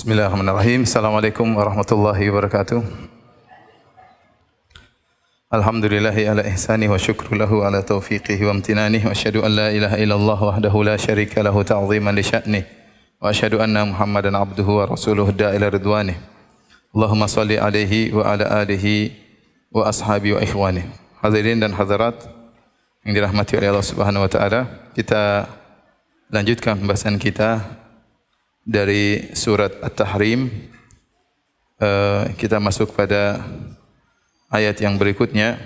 Bismillahirrahmanirrahim. Assalamualaikum warahmatullahi wabarakatuh. Alhamdulillahi ala ihsani wa syukru lahu ala taufiqihi wa amtinani wa asyhadu an la ilaha illallah wahdahu la syarika lahu ta'ziman li sya'ni wa asyhadu anna Muhammadan abduhu wa rasuluhu da'ila ridwani. Allahumma salli alaihi wa ala alihi wa ashabi wa ikhwani. Hadirin dan hadirat yang dirahmati oleh Allah Subhanahu wa taala, kita lanjutkan pembahasan kita dari surat At-Tahrim uh, kita masuk pada ayat yang berikutnya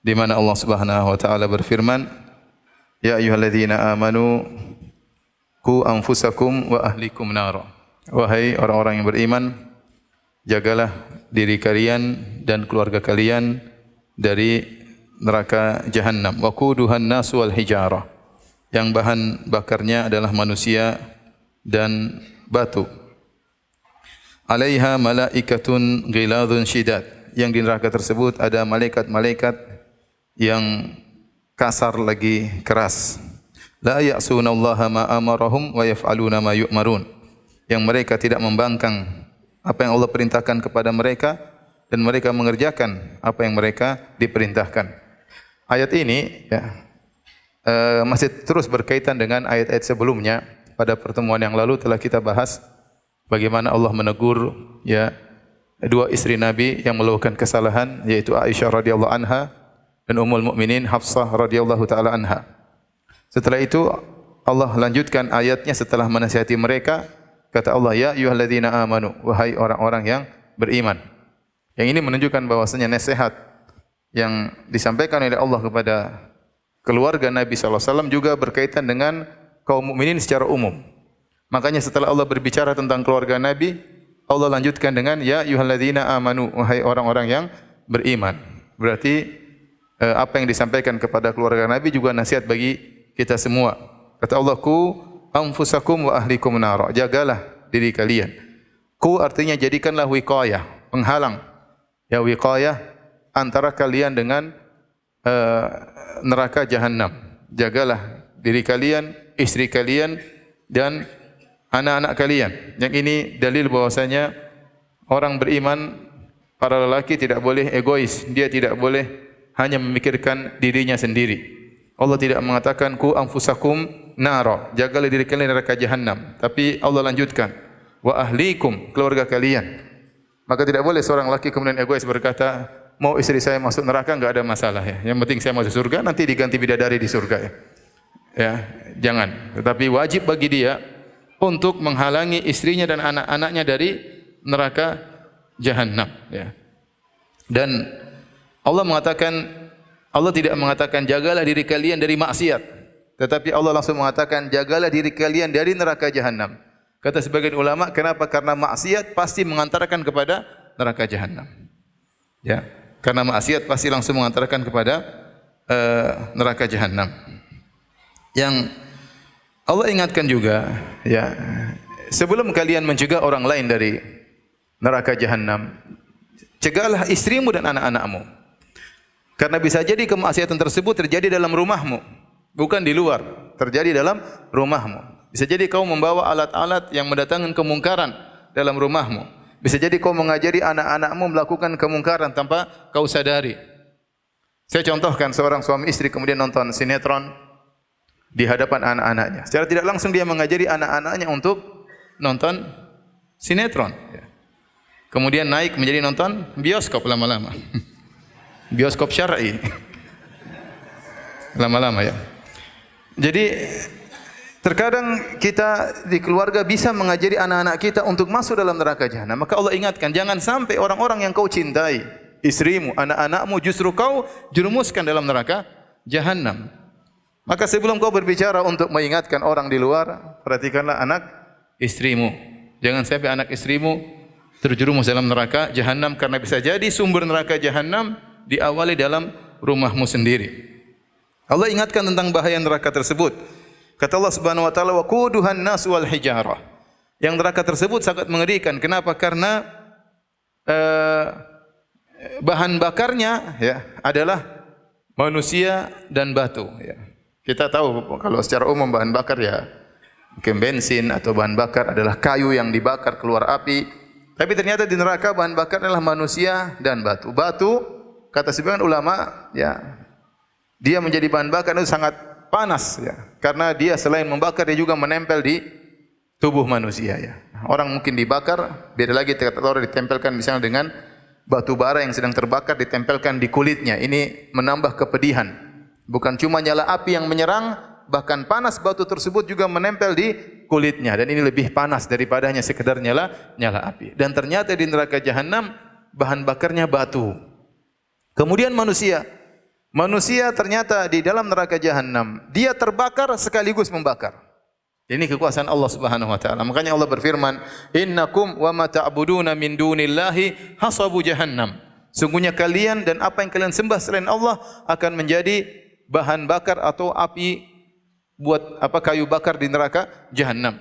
di mana Allah Subhanahu wa taala berfirman Ya ayyuhalladzina amanu qu anfusakum wa ahlikum nar. Wahai orang-orang yang beriman jagalah diri kalian dan keluarga kalian dari neraka jahanam wa quduhan nas wal hijarah. Yang bahan bakarnya adalah manusia dan batu. Alaiha malaikatun ghiladun syidat. Yang di neraka tersebut ada malaikat-malaikat yang kasar lagi keras. La ya'suna Allah ma amarahum wa yaf'aluna ma yu'marun. Yang mereka tidak membangkang apa yang Allah perintahkan kepada mereka dan mereka mengerjakan apa yang mereka diperintahkan. Ayat ini ya, uh, masih terus berkaitan dengan ayat-ayat sebelumnya pada pertemuan yang lalu telah kita bahas bagaimana Allah menegur ya dua istri Nabi yang melakukan kesalahan yaitu Aisyah radhiyallahu anha dan Ummul Mukminin Hafsah radhiyallahu taala anha. Setelah itu Allah lanjutkan ayatnya setelah menasihati mereka kata Allah ya ayyuhalladzina amanu wahai orang-orang yang beriman. Yang ini menunjukkan bahwasanya nasihat yang disampaikan oleh Allah kepada keluarga Nabi sallallahu alaihi wasallam juga berkaitan dengan kaum mukminin secara umum. Makanya setelah Allah berbicara tentang keluarga Nabi, Allah lanjutkan dengan ya ayyuhalladzina amanu wahai orang-orang yang beriman. Berarti eh, apa yang disampaikan kepada keluarga Nabi juga nasihat bagi kita semua. Kata Allah ku anfusakum wa ahlikum nar. Jagalah diri kalian. Ku artinya jadikanlah wiqayah, penghalang. Ya wiqayah antara kalian dengan uh, neraka jahanam. Jagalah diri kalian istri kalian dan anak-anak kalian. Yang ini dalil bahwasanya orang beriman para lelaki tidak boleh egois, dia tidak boleh hanya memikirkan dirinya sendiri. Allah tidak mengatakan ku anfusakum nara, jagalah diri kalian neraka jahanam. Tapi Allah lanjutkan wa ahlikum keluarga kalian. Maka tidak boleh seorang lelaki kemudian egois berkata, mau istri saya masuk neraka enggak ada masalah ya. Yang penting saya masuk surga nanti diganti bidadari di surga ya ya jangan. Tetapi wajib bagi dia untuk menghalangi istrinya dan anak-anaknya dari neraka jahanam ya. Dan Allah mengatakan Allah tidak mengatakan jagalah diri kalian dari maksiat. Tetapi Allah langsung mengatakan jagalah diri kalian dari neraka jahanam kata sebagian ulama kenapa? Karena maksiat pasti mengantarkan kepada neraka jahanam ya karena maksiat pasti langsung mengantarkan kepada uh, neraka jahanam yang Allah ingatkan juga ya sebelum kalian mencegah orang lain dari neraka jahanam cegahlah istrimu dan anak-anakmu. Karena bisa jadi kemaksiatan tersebut terjadi dalam rumahmu bukan di luar terjadi dalam rumahmu. Bisa jadi kau membawa alat-alat yang mendatangkan kemungkaran dalam rumahmu. Bisa jadi kau mengajari anak-anakmu melakukan kemungkaran tanpa kau sadari. Saya contohkan seorang suami istri kemudian nonton sinetron di hadapan anak-anaknya. Secara tidak langsung dia mengajari anak-anaknya untuk nonton sinetron. Ya. Kemudian naik menjadi nonton bioskop lama-lama. bioskop syar'i. lama-lama ya. Jadi terkadang kita di keluarga bisa mengajari anak-anak kita untuk masuk dalam neraka jahanam. Maka Allah ingatkan jangan sampai orang-orang yang kau cintai, istrimu, anak-anakmu justru kau jerumuskan dalam neraka jahanam. Maka sebelum kau berbicara untuk mengingatkan orang di luar, perhatikanlah anak istrimu. Jangan sampai anak istrimu terjerumus dalam neraka jahanam karena bisa jadi sumber neraka jahanam diawali dalam rumahmu sendiri. Allah ingatkan tentang bahaya neraka tersebut. Kata Allah Subhanahu wa taala wa quduhan nas wal hijarah. Yang neraka tersebut sangat mengerikan. Kenapa? Karena uh, bahan bakarnya ya adalah manusia dan batu ya. Kita tahu kalau secara umum bahan bakar ya Mungkin bensin atau bahan bakar adalah kayu yang dibakar keluar api. Tapi ternyata di neraka bahan bakar adalah manusia dan batu. Batu kata sebagian ulama ya dia menjadi bahan bakar itu sangat panas ya. Karena dia selain membakar dia juga menempel di tubuh manusia ya. Orang mungkin dibakar, beda lagi kata orang ditempelkan misalnya dengan batu bara yang sedang terbakar ditempelkan di kulitnya. Ini menambah kepedihan. Bukan cuma nyala api yang menyerang, bahkan panas batu tersebut juga menempel di kulitnya dan ini lebih panas daripada hanya sekedar nyala nyala api. Dan ternyata di neraka jahanam bahan bakarnya batu. Kemudian manusia Manusia ternyata di dalam neraka jahanam, dia terbakar sekaligus membakar. Ini kekuasaan Allah Subhanahu wa taala. Makanya Allah berfirman, "Innakum wa ma ta'buduna min dunillahi hasabu jahannam." Sungguhnya kalian dan apa yang kalian sembah selain Allah akan menjadi bahan bakar atau api buat apa kayu bakar di neraka jahanam.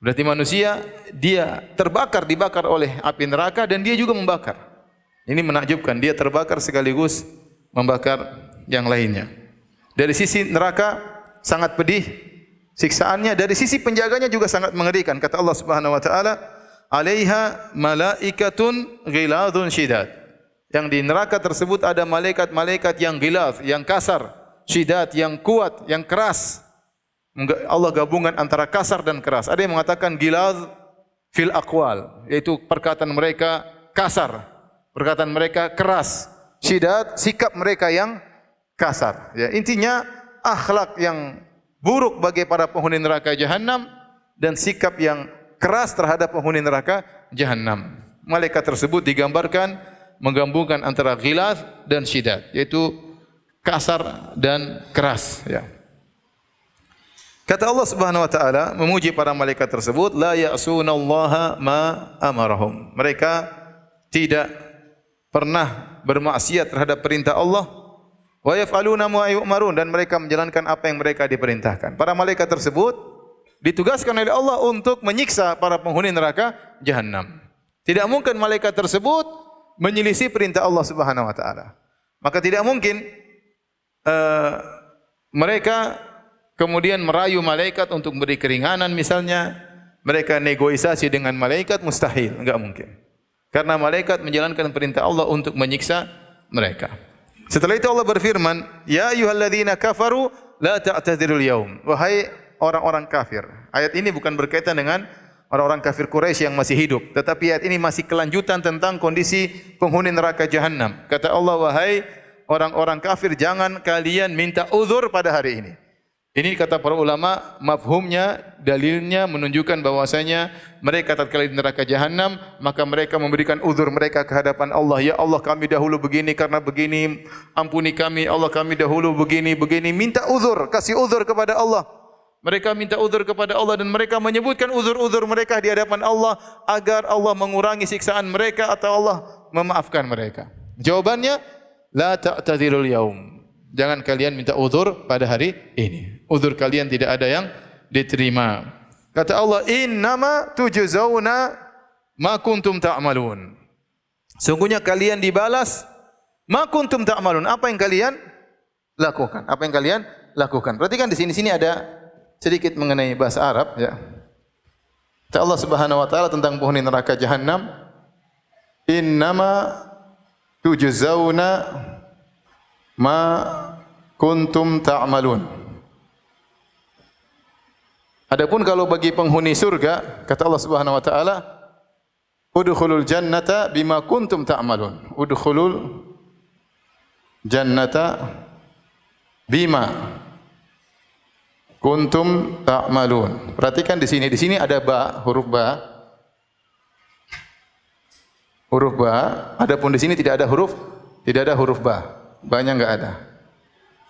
Berarti manusia dia terbakar dibakar oleh api neraka dan dia juga membakar. Ini menakjubkan, dia terbakar sekaligus membakar yang lainnya. Dari sisi neraka sangat pedih siksaannya, dari sisi penjaganya juga sangat mengerikan. Kata Allah Subhanahu wa taala, "Alaiha malaikatun ghiladun syidad." Yang di neraka tersebut ada malaikat-malaikat yang gilaz, yang kasar, syidad, yang kuat, yang keras. Allah gabungan antara kasar dan keras. Ada yang mengatakan gilaz fil aqwal, yaitu perkataan mereka kasar, perkataan mereka keras syidat sikap mereka yang kasar ya intinya akhlak yang buruk bagi para penghuni neraka jahanam dan sikap yang keras terhadap penghuni neraka jahanam malaikat tersebut digambarkan menggabungkan antara ghilaz dan syidat yaitu kasar dan keras ya Kata Allah Subhanahu wa taala memuji para malaikat tersebut la ya'sunallaha ma amarahum. Mereka tidak pernah bermaksiat terhadap perintah Allah wa yaf'aluna ma yu'marun dan mereka menjalankan apa yang mereka diperintahkan. Para malaikat tersebut ditugaskan oleh Allah untuk menyiksa para penghuni neraka jahanam. Tidak mungkin malaikat tersebut menyelisih perintah Allah Subhanahu wa taala. Maka tidak mungkin uh, mereka kemudian merayu malaikat untuk beri keringanan misalnya mereka negosiasi dengan malaikat mustahil, enggak mungkin. Karena malaikat menjalankan perintah Allah untuk menyiksa mereka. Setelah itu Allah berfirman, Ya ayuhalladzina kafaru, la ta'tadirul yaum. Wahai orang-orang kafir. Ayat ini bukan berkaitan dengan orang-orang kafir Quraisy yang masih hidup. Tetapi ayat ini masih kelanjutan tentang kondisi penghuni neraka jahanam. Kata Allah, wahai orang-orang kafir, jangan kalian minta uzur pada hari ini. Ini kata para ulama, mafhumnya, dalilnya menunjukkan bahwasanya mereka tatkala di neraka jahanam, maka mereka memberikan uzur mereka ke hadapan Allah. Ya Allah, kami dahulu begini karena begini, ampuni kami. Allah, kami dahulu begini, begini. Minta uzur, kasih uzur kepada Allah. Mereka minta uzur kepada Allah dan mereka menyebutkan uzur-uzur mereka di hadapan Allah agar Allah mengurangi siksaan mereka atau Allah memaafkan mereka. Jawabannya, la ta'tadzirul yaum. Jangan kalian minta uzur pada hari ini. Uzur kalian tidak ada yang diterima. Kata Allah, "Innama tujzauna ma kuntum ta'malun." Sungguhnya kalian dibalas ma kuntum ta'malun. Apa yang kalian lakukan? Apa yang kalian lakukan? Perhatikan di sini-sini ada sedikit mengenai bahasa Arab ya. Kata Allah Subhanahu wa taala tentang penghuni neraka jahanam, "Innama tujzauna ma kuntum ta'malun. Adapun kalau bagi penghuni surga, kata Allah Subhanahu wa taala, udkhulul jannata bima kuntum ta'malun. Udkhulul jannata bima kuntum ta'malun. Perhatikan di sini, di sini ada ba, huruf ba. Huruf ba, adapun di sini tidak ada huruf tidak ada huruf ba banyak enggak ada.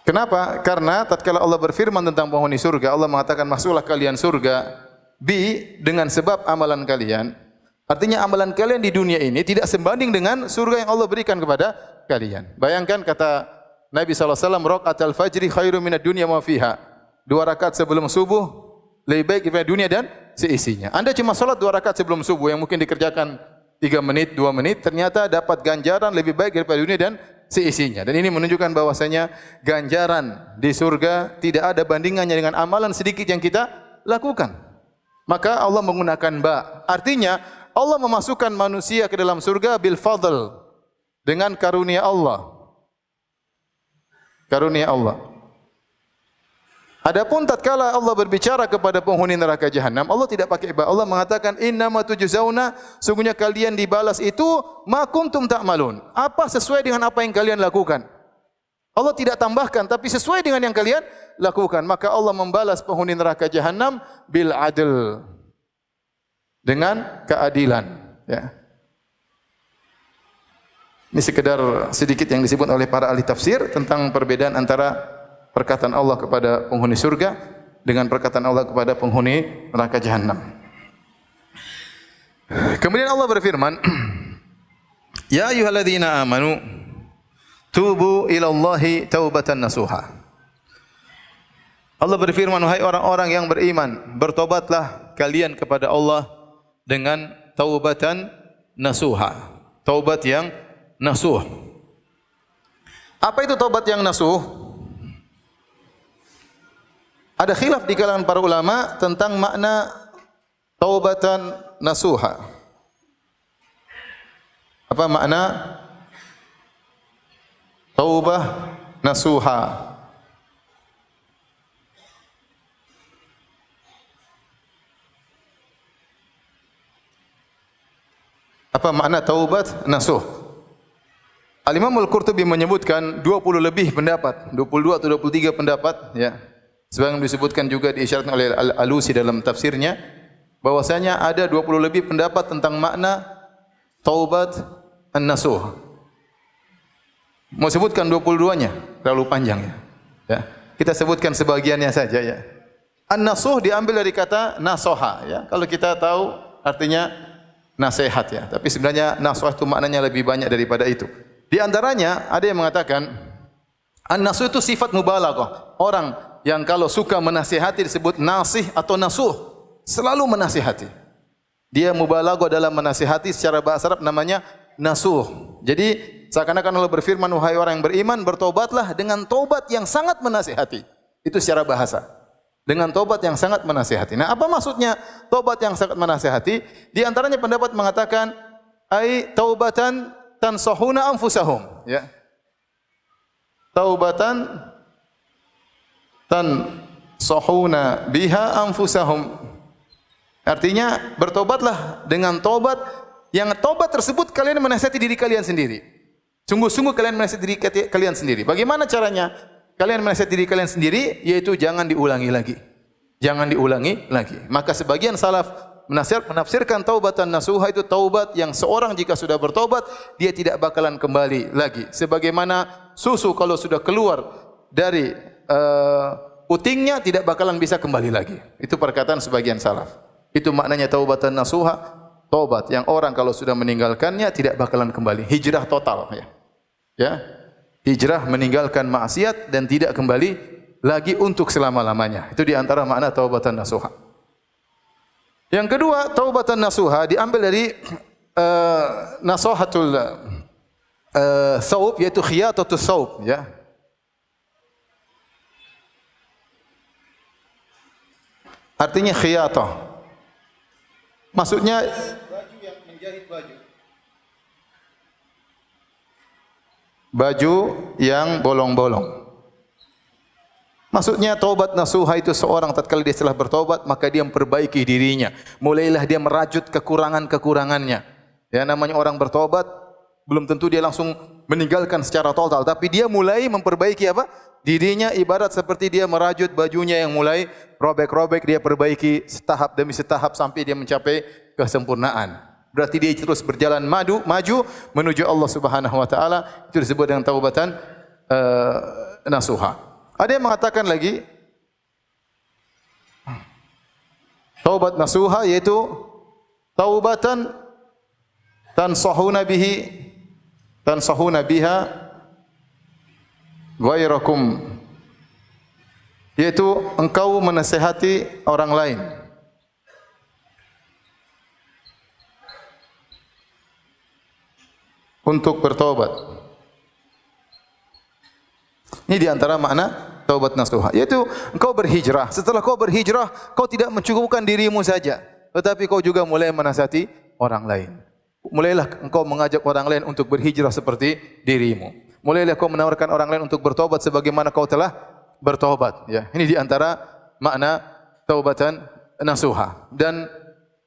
Kenapa? Karena tatkala Allah berfirman tentang penghuni surga, Allah mengatakan masuklah kalian surga bi dengan sebab amalan kalian. Artinya amalan kalian di dunia ini tidak sebanding dengan surga yang Allah berikan kepada kalian. Bayangkan kata Nabi wasallam rakaat al-fajri khairu minad dunya ma fiha. Dua rakaat sebelum subuh lebih baik daripada dunia dan seisinya. Anda cuma salat dua rakaat sebelum subuh yang mungkin dikerjakan tiga menit, dua menit, ternyata dapat ganjaran lebih baik daripada dunia dan seisinya. Dan ini menunjukkan bahwasanya ganjaran di surga tidak ada bandingannya dengan amalan sedikit yang kita lakukan. Maka Allah menggunakan ba. Artinya Allah memasukkan manusia ke dalam surga bil fadl dengan karunia Allah. Karunia Allah. Adapun tatkala Allah berbicara kepada penghuni neraka jahanam, Allah tidak pakai ba. Allah mengatakan innama tujzauna, sungguhnya kalian dibalas itu ma kuntum ta'malun. Apa sesuai dengan apa yang kalian lakukan? Allah tidak tambahkan tapi sesuai dengan yang kalian lakukan. Maka Allah membalas penghuni neraka jahanam bil adl. Dengan keadilan, ya. Ini sekedar sedikit yang disebut oleh para ahli tafsir tentang perbedaan antara perkataan Allah kepada penghuni surga dengan perkataan Allah kepada penghuni neraka jahanam. Kemudian Allah berfirman, Ya ayyuhalladzina amanu tubu ila Allahi taubatan nasuha. Allah berfirman, wahai orang-orang yang beriman, bertobatlah kalian kepada Allah dengan taubatan nasuha. Taubat yang nasuh. Apa itu taubat yang nasuh? Ada khilaf di kalangan para ulama tentang makna taubatan nasuha. Apa makna taubah nasuha? Apa makna taubat nasuh? Al-Imam Al-Qurtubi menyebutkan 20 lebih pendapat, 22 atau 23 pendapat, ya. Sebagaimana disebutkan juga diisyaratkan oleh Al-Alusi dalam tafsirnya bahwasanya ada 20 lebih pendapat tentang makna taubat an-nasuh. Mau sebutkan 22-nya, terlalu panjang ya. ya. Kita sebutkan sebagiannya saja ya. An-nasuh diambil dari kata nasoha ya. Kalau kita tahu artinya nasihat ya. Tapi sebenarnya nasuh itu maknanya lebih banyak daripada itu. Di antaranya ada yang mengatakan an-nasuh itu sifat mubalaghah. Orang yang kalau suka menasihati disebut nasih atau nasuh. Selalu menasihati. Dia mubalaghah dalam menasihati secara bahasa Arab namanya nasuh. Jadi seakan-akan Allah berfirman wahai orang yang beriman bertobatlah dengan tobat yang sangat menasihati. Itu secara bahasa. Dengan tobat yang sangat menasihati. Nah, apa maksudnya tobat yang sangat menasihati? Di antaranya pendapat mengatakan ai taubatan tansahuna anfusahum, ya. Taubatan tan sahuna biha anfusahum. Artinya bertobatlah dengan tobat yang tobat tersebut kalian menasihati diri kalian sendiri. Sungguh-sungguh kalian menasihati diri kalian sendiri. Bagaimana caranya? Kalian menasihati diri kalian sendiri yaitu jangan diulangi lagi. Jangan diulangi lagi. Maka sebagian salaf menafsir, menafsirkan taubatan nasuha itu taubat yang seorang jika sudah bertobat dia tidak bakalan kembali lagi. Sebagaimana susu kalau sudah keluar dari putingnya tidak bakalan bisa kembali lagi. Itu perkataan sebagian salaf. Itu maknanya taubatan nasuha, taubat yang orang kalau sudah meninggalkannya tidak bakalan kembali. Hijrah total ya. Ya. Hijrah meninggalkan maksiat dan tidak kembali lagi untuk selama-lamanya. Itu di antara makna taubatan nasuha. Yang kedua, taubatan nasuha diambil dari uh, nasuhatul uh, saub yaitu khiyatatus saub ya. Artinya khiyatah. Maksudnya baju yang menjahit baju. Baju yang bolong-bolong. Maksudnya taubat nasuha itu seorang tatkala dia setelah bertobat maka dia memperbaiki dirinya. Mulailah dia merajut kekurangan-kekurangannya. Ya namanya orang bertobat belum tentu dia langsung meninggalkan secara total tapi dia mulai memperbaiki apa? dirinya ibarat seperti dia merajut bajunya yang mulai robek-robek dia perbaiki setahap demi setahap sampai dia mencapai kesempurnaan. Berarti dia terus berjalan maju, maju menuju Allah Subhanahu wa taala. Itu disebut dengan taubatan uh, nasuha. Ada yang mengatakan lagi taubat nasuha yaitu taubatan tansahuna bihi tansahuna biha ghairakum yaitu engkau menasihati orang lain untuk bertobat. Ini di antara makna taubat nasuha. Yaitu engkau berhijrah. Setelah kau berhijrah, kau tidak mencukupkan dirimu saja, tetapi kau juga mulai menasihati orang lain. Mulailah engkau mengajak orang lain untuk berhijrah seperti dirimu. Mulailah kau menawarkan orang lain untuk bertobat sebagaimana kau telah bertobat. Ya, ini di antara makna taubatan nasuha. Dan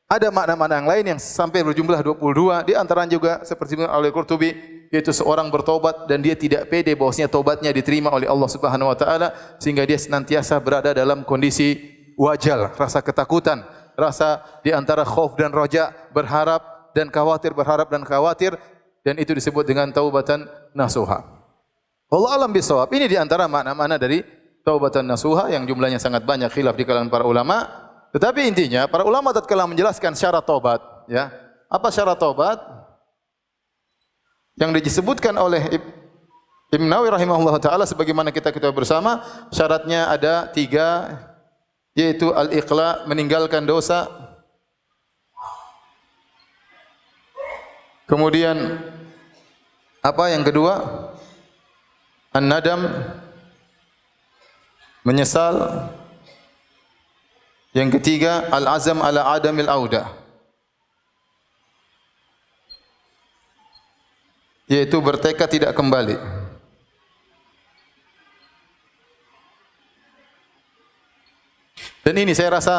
ada makna-makna yang lain yang sampai berjumlah 22 di antara juga seperti oleh Qurtubi yaitu seorang bertobat dan dia tidak pede bahwasanya tobatnya diterima oleh Allah Subhanahu wa taala sehingga dia senantiasa berada dalam kondisi wajal, rasa ketakutan, rasa di antara khauf dan roja, berharap dan khawatir, berharap dan khawatir dan itu disebut dengan taubatan nasuha. Allah alam bisawab. Ini di antara makna-makna dari taubatan nasuha yang jumlahnya sangat banyak khilaf di kalangan para ulama. Tetapi intinya para ulama tatkala menjelaskan syarat taubat, ya. Apa syarat taubat? yang disebutkan oleh Ibn Nawawi rahimahullah taala sebagaimana kita kita bersama syaratnya ada tiga yaitu al-iqla meninggalkan dosa kemudian apa yang kedua? An-nadam menyesal. Yang ketiga al-azam ala adamil audah yaitu bertekad tidak kembali. Dan ini saya rasa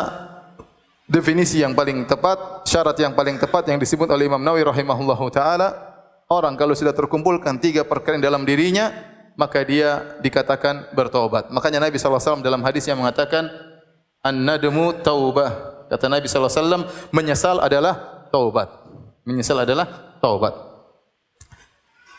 definisi yang paling tepat, syarat yang paling tepat yang disebut oleh Imam Nawawi rahimahullahu taala, orang kalau sudah terkumpulkan tiga perkara dalam dirinya, maka dia dikatakan bertobat. Makanya Nabi SAW dalam hadis yang mengatakan, An-nadmu taubah. Kata Nabi SAW, menyesal adalah taubat. Menyesal adalah taubat.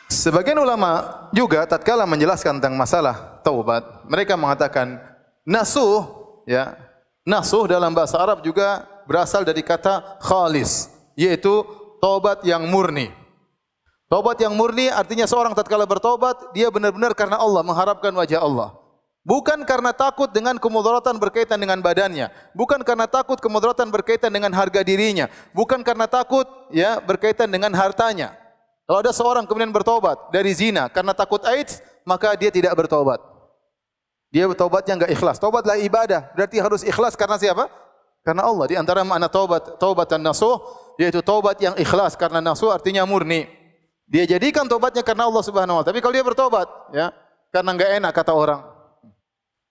Sebagian ulama juga tatkala menjelaskan tentang masalah taubat, mereka mengatakan nasuh ya. Nasuh dalam bahasa Arab juga berasal dari kata khalis, yaitu taubat yang murni. Taubat yang murni artinya seorang tatkala bertobat, dia benar-benar karena Allah mengharapkan wajah Allah. Bukan karena takut dengan kemudaratan berkaitan dengan badannya, bukan karena takut kemudaratan berkaitan dengan harga dirinya, bukan karena takut ya berkaitan dengan hartanya. Kalau ada seorang kemudian bertobat dari zina karena takut AIDS, maka dia tidak bertobat. Dia bertobatnya enggak ikhlas. Tobatlah ibadah. Berarti harus ikhlas karena siapa? Karena Allah. Di antara makna taubat, taubat dan nasuh, yaitu taubat yang ikhlas. Karena nasuh artinya murni. Dia jadikan taubatnya karena Allah subhanahu wa ta'ala. Tapi kalau dia bertobat, ya, karena enggak enak kata orang,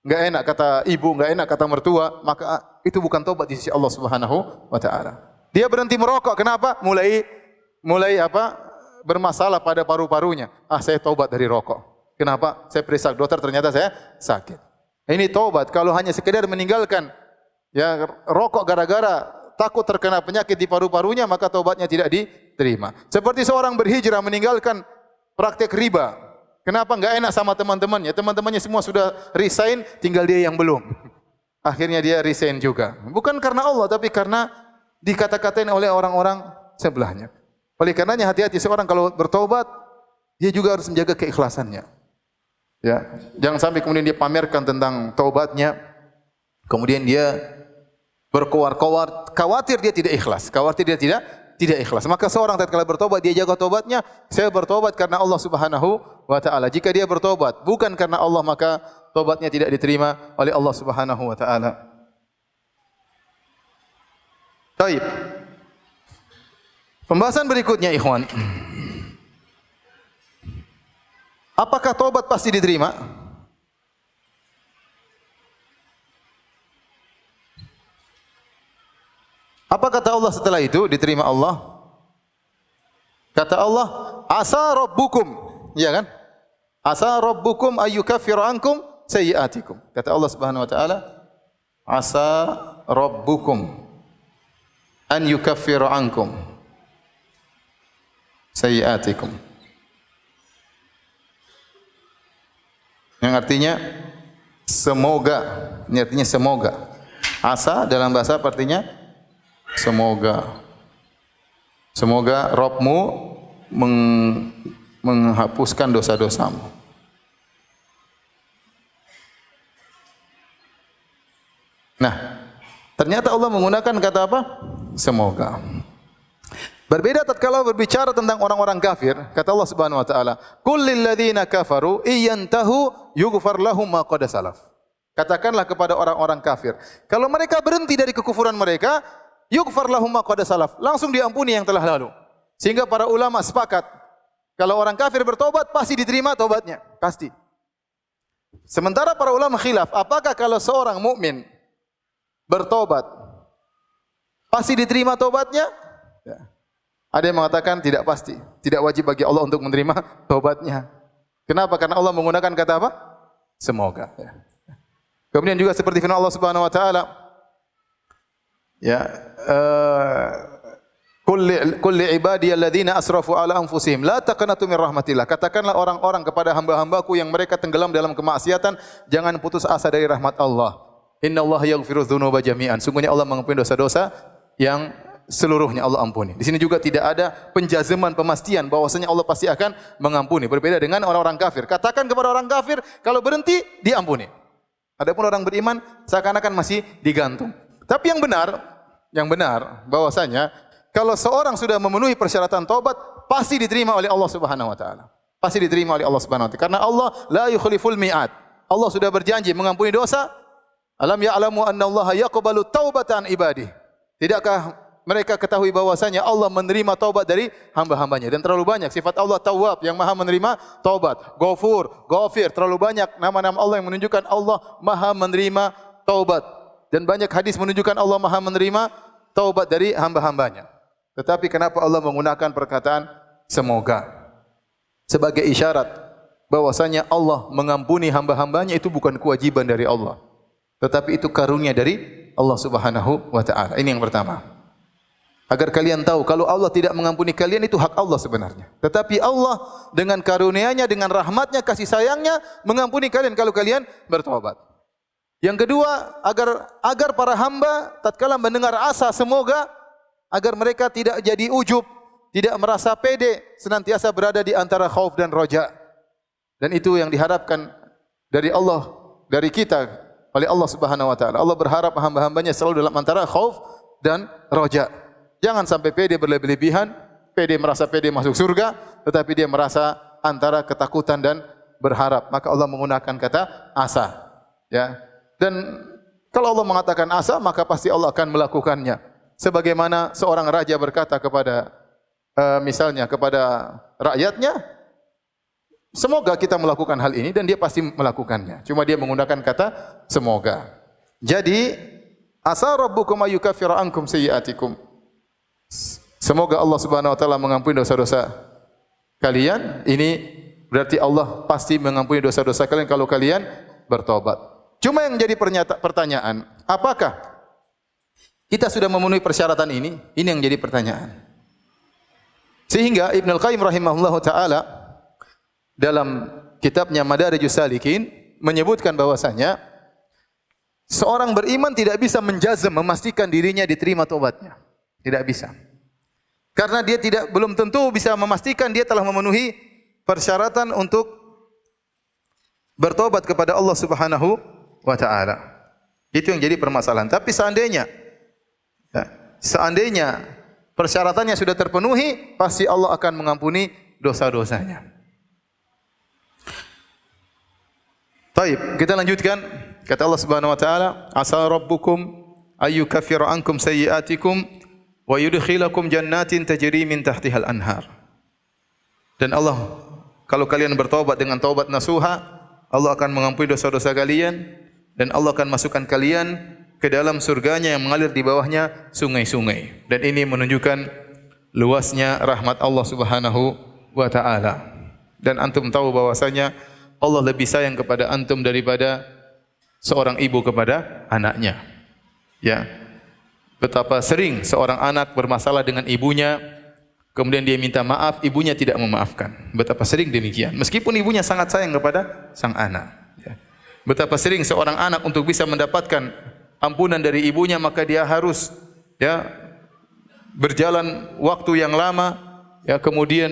enggak enak kata ibu, enggak enak kata mertua, maka itu bukan taubat di sisi Allah subhanahu wa ta'ala. Dia berhenti merokok. Kenapa? Mulai mulai apa? bermasalah pada paru-parunya. Ah, saya taubat dari rokok. Kenapa? Saya periksa dokter ternyata saya sakit. Ini taubat. Kalau hanya sekedar meninggalkan ya rokok gara-gara takut terkena penyakit di paru-parunya, maka taubatnya tidak diterima. Seperti seorang berhijrah meninggalkan praktek riba. Kenapa enggak enak sama teman-temannya? Teman-temannya semua sudah resign, tinggal dia yang belum. Akhirnya dia resign juga. Bukan karena Allah, tapi karena dikata-katain oleh orang-orang sebelahnya. Oleh karenanya hati-hati seorang kalau bertobat, dia juga harus menjaga keikhlasannya. Ya, jangan sampai kemudian dia pamerkan tentang taubatnya, kemudian dia berkoar-koar, khawatir dia tidak ikhlas, khawatir dia tidak tidak ikhlas. Maka seorang tatkala bertobat dia jaga tobatnya, saya bertobat karena Allah Subhanahu wa taala. Jika dia bertobat bukan karena Allah maka tobatnya tidak diterima oleh Allah Subhanahu wa taala. Baik. Pembahasan berikutnya ikhwan. Apakah taubat pasti diterima? Apa kata Allah setelah itu diterima Allah? Kata Allah, asa rabbukum, ya kan? Asa rabbukum ayyukaffiru ankum sayyi'atikum. Kata Allah Subhanahu wa taala, asa rabbukum an yukaffiru ankum sayiatikum. Yang artinya semoga, ini artinya semoga. Asa dalam bahasa artinya semoga. Semoga Robmu meng, menghapuskan dosa-dosamu. Nah, ternyata Allah menggunakan kata apa? Semoga. Berbeda tatkala berbicara tentang orang-orang kafir, kata Allah Subhanahu wa taala, "Kullil ladzina kafaru iyantahu yughfar lahum ma qad salaf." Katakanlah kepada orang-orang kafir, kalau mereka berhenti dari kekufuran mereka, yughfar lahum ma qad salaf, langsung diampuni yang telah lalu. Sehingga para ulama sepakat, kalau orang kafir bertobat pasti diterima tobatnya, pasti. Sementara para ulama khilaf, apakah kalau seorang mukmin bertobat pasti diterima tobatnya? Ya. Ada yang mengatakan tidak pasti, tidak wajib bagi Allah untuk menerima taubatnya. Kenapa? Karena Allah menggunakan kata apa? Semoga. Ya. Kemudian juga seperti firman Allah Subhanahu Wa Taala, ya, kulli kulli ibadi alladzina asrafu ala anfusihim la taqnatu min rahmatillah. Katakanlah orang-orang kepada hamba-hambaku yang mereka tenggelam dalam kemaksiatan, jangan putus asa dari rahmat Allah. Inna Allah yaghfiru dzunuba jami'an. Sungguhnya Allah mengampuni dosa-dosa yang seluruhnya Allah ampuni. Di sini juga tidak ada penjazaman pemastian bahwasanya Allah pasti akan mengampuni. Berbeda dengan orang-orang kafir. Katakan kepada orang kafir kalau berhenti diampuni. Adapun orang beriman seakan-akan masih digantung. Tapi yang benar, yang benar bahwasanya kalau seorang sudah memenuhi persyaratan taubat pasti diterima oleh Allah Subhanahu wa taala. Pasti diterima oleh Allah Subhanahu wa taala karena Allah la yukhliful mi'ad. Allah sudah berjanji mengampuni dosa. Alam ya'lamu anna Allah yaqbalu taubatan ibadih. Tidakkah mereka ketahui bahwasanya Allah menerima taubat dari hamba-hambanya. Dan terlalu banyak sifat Allah Tawwab yang Maha menerima taubat, Ghafur, Ghafir, terlalu banyak nama-nama Allah yang menunjukkan Allah Maha menerima taubat. Dan banyak hadis menunjukkan Allah Maha menerima taubat dari hamba-hambanya. Tetapi kenapa Allah menggunakan perkataan semoga? Sebagai isyarat bahwasanya Allah mengampuni hamba-hambanya itu bukan kewajiban dari Allah, tetapi itu karunia dari Allah Subhanahu wa taala. Ini yang pertama agar kalian tahu kalau Allah tidak mengampuni kalian itu hak Allah sebenarnya. Tetapi Allah dengan karunia-Nya, dengan rahmatnya, kasih sayangnya mengampuni kalian kalau kalian bertobat. Yang kedua, agar agar para hamba tatkala mendengar asa semoga agar mereka tidak jadi ujub, tidak merasa pede, senantiasa berada di antara khauf dan roja. Dan itu yang diharapkan dari Allah, dari kita oleh Allah Subhanahu wa taala. Allah berharap hamba-hambanya selalu dalam antara khauf dan roja. Jangan sampai pede berlebihan, pede merasa pede masuk surga, tetapi dia merasa antara ketakutan dan berharap. Maka Allah menggunakan kata asa. Ya. Dan kalau Allah mengatakan asa, maka pasti Allah akan melakukannya. Sebagaimana seorang raja berkata kepada uh, misalnya kepada rakyatnya, semoga kita melakukan hal ini dan dia pasti melakukannya. Cuma dia menggunakan kata semoga. Jadi asa rabbukum ayyukaffira ankum sayyi'atikum. Semoga Allah Subhanahu wa taala mengampuni dosa-dosa kalian. Ini berarti Allah pasti mengampuni dosa-dosa kalian kalau kalian bertobat. Cuma yang jadi pertanyaan, apakah kita sudah memenuhi persyaratan ini? Ini yang jadi pertanyaan. Sehingga Ibn Al-Qayyim rahimahullah ta'ala dalam kitabnya Madarijus Salikin menyebutkan bahwasanya seorang beriman tidak bisa menjazam memastikan dirinya diterima tobatnya. Tidak bisa. Karena dia tidak belum tentu bisa memastikan dia telah memenuhi persyaratan untuk bertobat kepada Allah Subhanahu wa taala. Itu yang jadi permasalahan. Tapi seandainya ya, seandainya persyaratannya sudah terpenuhi, pasti Allah akan mengampuni dosa-dosanya. Baik, kita lanjutkan. Kata Allah Subhanahu wa taala, "Asa rabbukum ayyukaffiru ankum sayyi'atikum wa yudkhilakum jannatin tajri min tahtihal anhar. Dan Allah kalau kalian bertaubat dengan taubat nasuha, Allah akan mengampuni dosa-dosa kalian dan Allah akan masukkan kalian ke dalam surganya yang mengalir di bawahnya sungai-sungai. Dan ini menunjukkan luasnya rahmat Allah Subhanahu wa taala. Dan antum tahu bahwasanya Allah lebih sayang kepada antum daripada seorang ibu kepada anaknya. Ya, betapa sering seorang anak bermasalah dengan ibunya, kemudian dia minta maaf, ibunya tidak memaafkan. Betapa sering demikian. Meskipun ibunya sangat sayang kepada sang anak. Ya. Betapa sering seorang anak untuk bisa mendapatkan ampunan dari ibunya, maka dia harus ya berjalan waktu yang lama, ya kemudian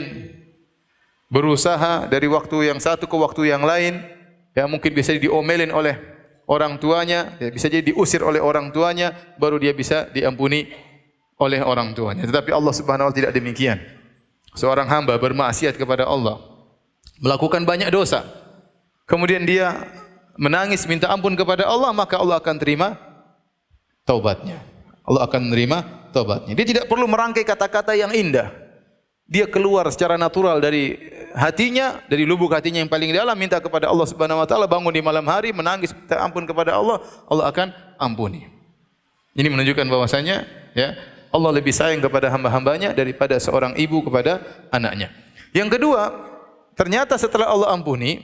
berusaha dari waktu yang satu ke waktu yang lain, ya mungkin bisa diomelin oleh orang tuanya, ya, bisa jadi diusir oleh orang tuanya, baru dia bisa diampuni oleh orang tuanya. Tetapi Allah Subhanahu wa taala tidak demikian. Seorang hamba bermaksiat kepada Allah, melakukan banyak dosa. Kemudian dia menangis minta ampun kepada Allah, maka Allah akan terima taubatnya. Allah akan menerima taubatnya. Dia tidak perlu merangkai kata-kata yang indah. Dia keluar secara natural dari hatinya, dari lubuk hatinya yang paling dalam minta kepada Allah Subhanahu wa taala bangun di malam hari menangis minta ampun kepada Allah, Allah akan ampuni. Ini menunjukkan bahwasanya ya, Allah lebih sayang kepada hamba-hambanya daripada seorang ibu kepada anaknya. Yang kedua, ternyata setelah Allah ampuni,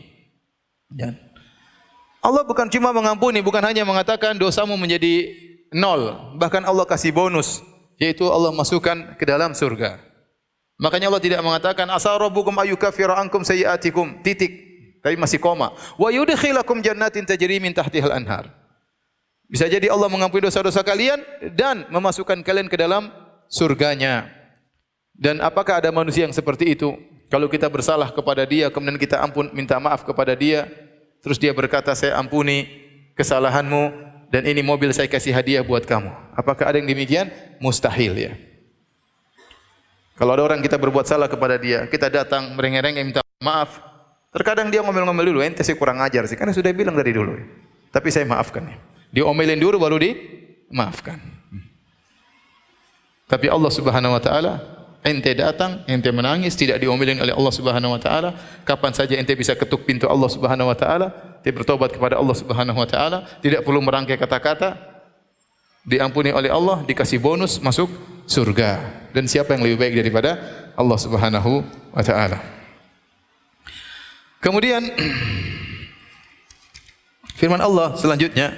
Allah bukan cuma mengampuni, bukan hanya mengatakan dosamu menjadi nol, bahkan Allah kasih bonus, yaitu Allah masukkan ke dalam surga. Makanya Allah tidak mengatakan asal rabbukum ayyukaffira ankum sayiatikum titik tapi masih koma. Wa yudkhilakum jannatin tajri min tahtihal anhar. Bisa jadi Allah mengampuni dosa-dosa kalian dan memasukkan kalian ke dalam surganya. Dan apakah ada manusia yang seperti itu? Kalau kita bersalah kepada dia, kemudian kita ampun, minta maaf kepada dia, terus dia berkata, saya ampuni kesalahanmu, dan ini mobil saya kasih hadiah buat kamu. Apakah ada yang demikian? Mustahil ya. Kalau ada orang kita berbuat salah kepada dia, kita datang merengek-rengek minta maaf. Terkadang dia ngomel-ngomel dulu, ente sih kurang ajar sih, karena sudah bilang dari dulu. Tapi saya maafkan ya. Diomelin dulu baru dimaafkan. Tapi Allah Subhanahu wa taala ente datang, ente menangis tidak diomelin oleh Allah Subhanahu wa taala, kapan saja ente bisa ketuk pintu Allah Subhanahu wa taala, ente bertobat kepada Allah Subhanahu wa taala, tidak perlu merangkai kata-kata, diampuni oleh Allah, dikasih bonus masuk surga. Dan siapa yang lebih baik daripada Allah Subhanahu wa taala? Kemudian firman Allah selanjutnya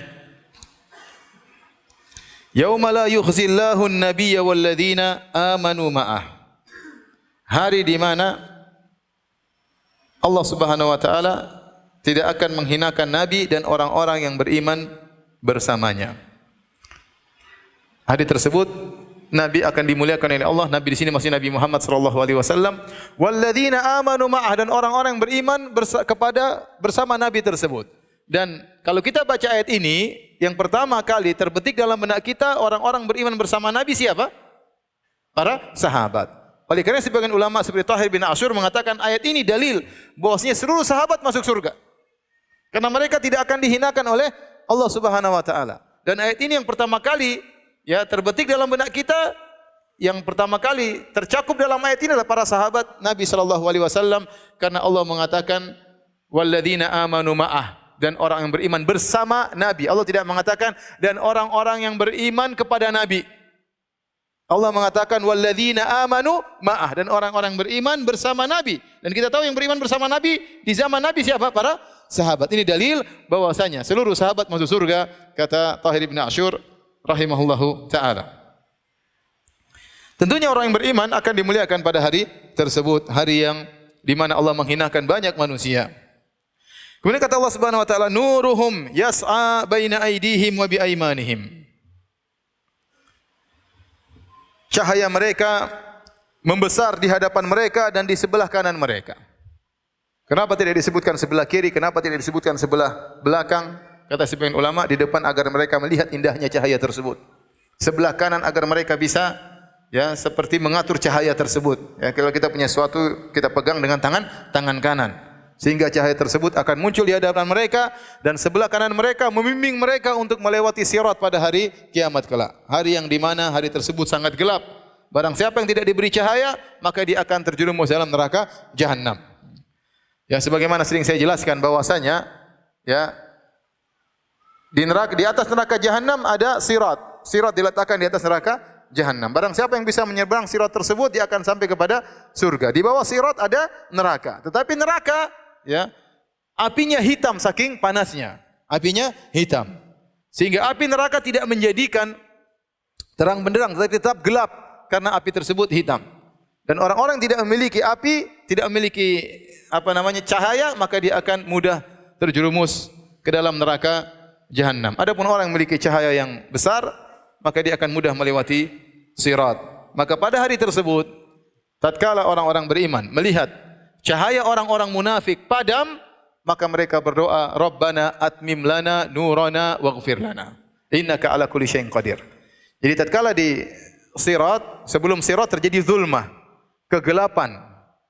Yauma la yukhzillahu an-nabiyya wal ladzina amanu ma'ah. Hari di mana Allah Subhanahu wa taala tidak akan menghinakan nabi dan orang-orang yang beriman bersamanya. Hari tersebut nabi akan dimuliakan oleh Allah. Nabi di sini masih Nabi Muhammad sallallahu alaihi wasallam. Wal ladzina amanu ma'ah dan orang-orang beriman kepada bersama nabi tersebut. Dan kalau kita baca ayat ini, yang pertama kali terbetik dalam benak kita orang-orang beriman bersama Nabi siapa? Para sahabat. Oleh kerana sebagian ulama seperti Tahir bin Ashur mengatakan ayat ini dalil bahwasanya seluruh sahabat masuk surga. Karena mereka tidak akan dihinakan oleh Allah Subhanahu wa taala. Dan ayat ini yang pertama kali ya terbetik dalam benak kita yang pertama kali tercakup dalam ayat ini adalah para sahabat Nabi sallallahu alaihi wasallam karena Allah mengatakan walladzina amanu ma'ah dan orang yang beriman bersama Nabi. Allah tidak mengatakan dan orang-orang yang beriman kepada Nabi. Allah mengatakan walladzina amanu ma'ah dan orang-orang beriman bersama Nabi. Dan kita tahu yang beriman bersama Nabi di zaman Nabi siapa? Para sahabat. Ini dalil bahwasanya seluruh sahabat masuk surga kata Tahir bin Ashur rahimahullahu taala. Tentunya orang yang beriman akan dimuliakan pada hari tersebut, hari yang di mana Allah menghinakan banyak manusia. Kemudian kata Allah Subhanahu wa taala, "Nuruhum yas'a baina aydihim wa bi aymanihim." Cahaya mereka membesar di hadapan mereka dan di sebelah kanan mereka. Kenapa tidak disebutkan sebelah kiri? Kenapa tidak disebutkan sebelah belakang? Kata sebagian ulama di depan agar mereka melihat indahnya cahaya tersebut. Sebelah kanan agar mereka bisa ya seperti mengatur cahaya tersebut. Ya, kalau kita punya sesuatu kita pegang dengan tangan tangan kanan sehingga cahaya tersebut akan muncul di hadapan mereka dan sebelah kanan mereka membimbing mereka untuk melewati sirat pada hari kiamat kelak. Hari yang di mana hari tersebut sangat gelap. Barang siapa yang tidak diberi cahaya, maka dia akan terjerumus dalam neraka jahanam. Ya sebagaimana sering saya jelaskan bahwasanya ya di neraka di atas neraka jahanam ada sirat. Sirat diletakkan di atas neraka jahanam. Barang siapa yang bisa menyeberang sirat tersebut dia akan sampai kepada surga. Di bawah sirat ada neraka. Tetapi neraka ya apinya hitam saking panasnya apinya hitam sehingga api neraka tidak menjadikan terang benderang tetapi tetap gelap karena api tersebut hitam dan orang-orang tidak memiliki api tidak memiliki apa namanya cahaya maka dia akan mudah terjerumus ke dalam neraka jahanam adapun orang yang memiliki cahaya yang besar maka dia akan mudah melewati sirat maka pada hari tersebut tatkala orang-orang beriman melihat cahaya orang-orang munafik padam, maka mereka berdoa, Rabbana atmim lana nurana waghfir lana. Innaka ala kulli syai'in qadir. Jadi tatkala di sirat, sebelum sirat terjadi zulmah, kegelapan,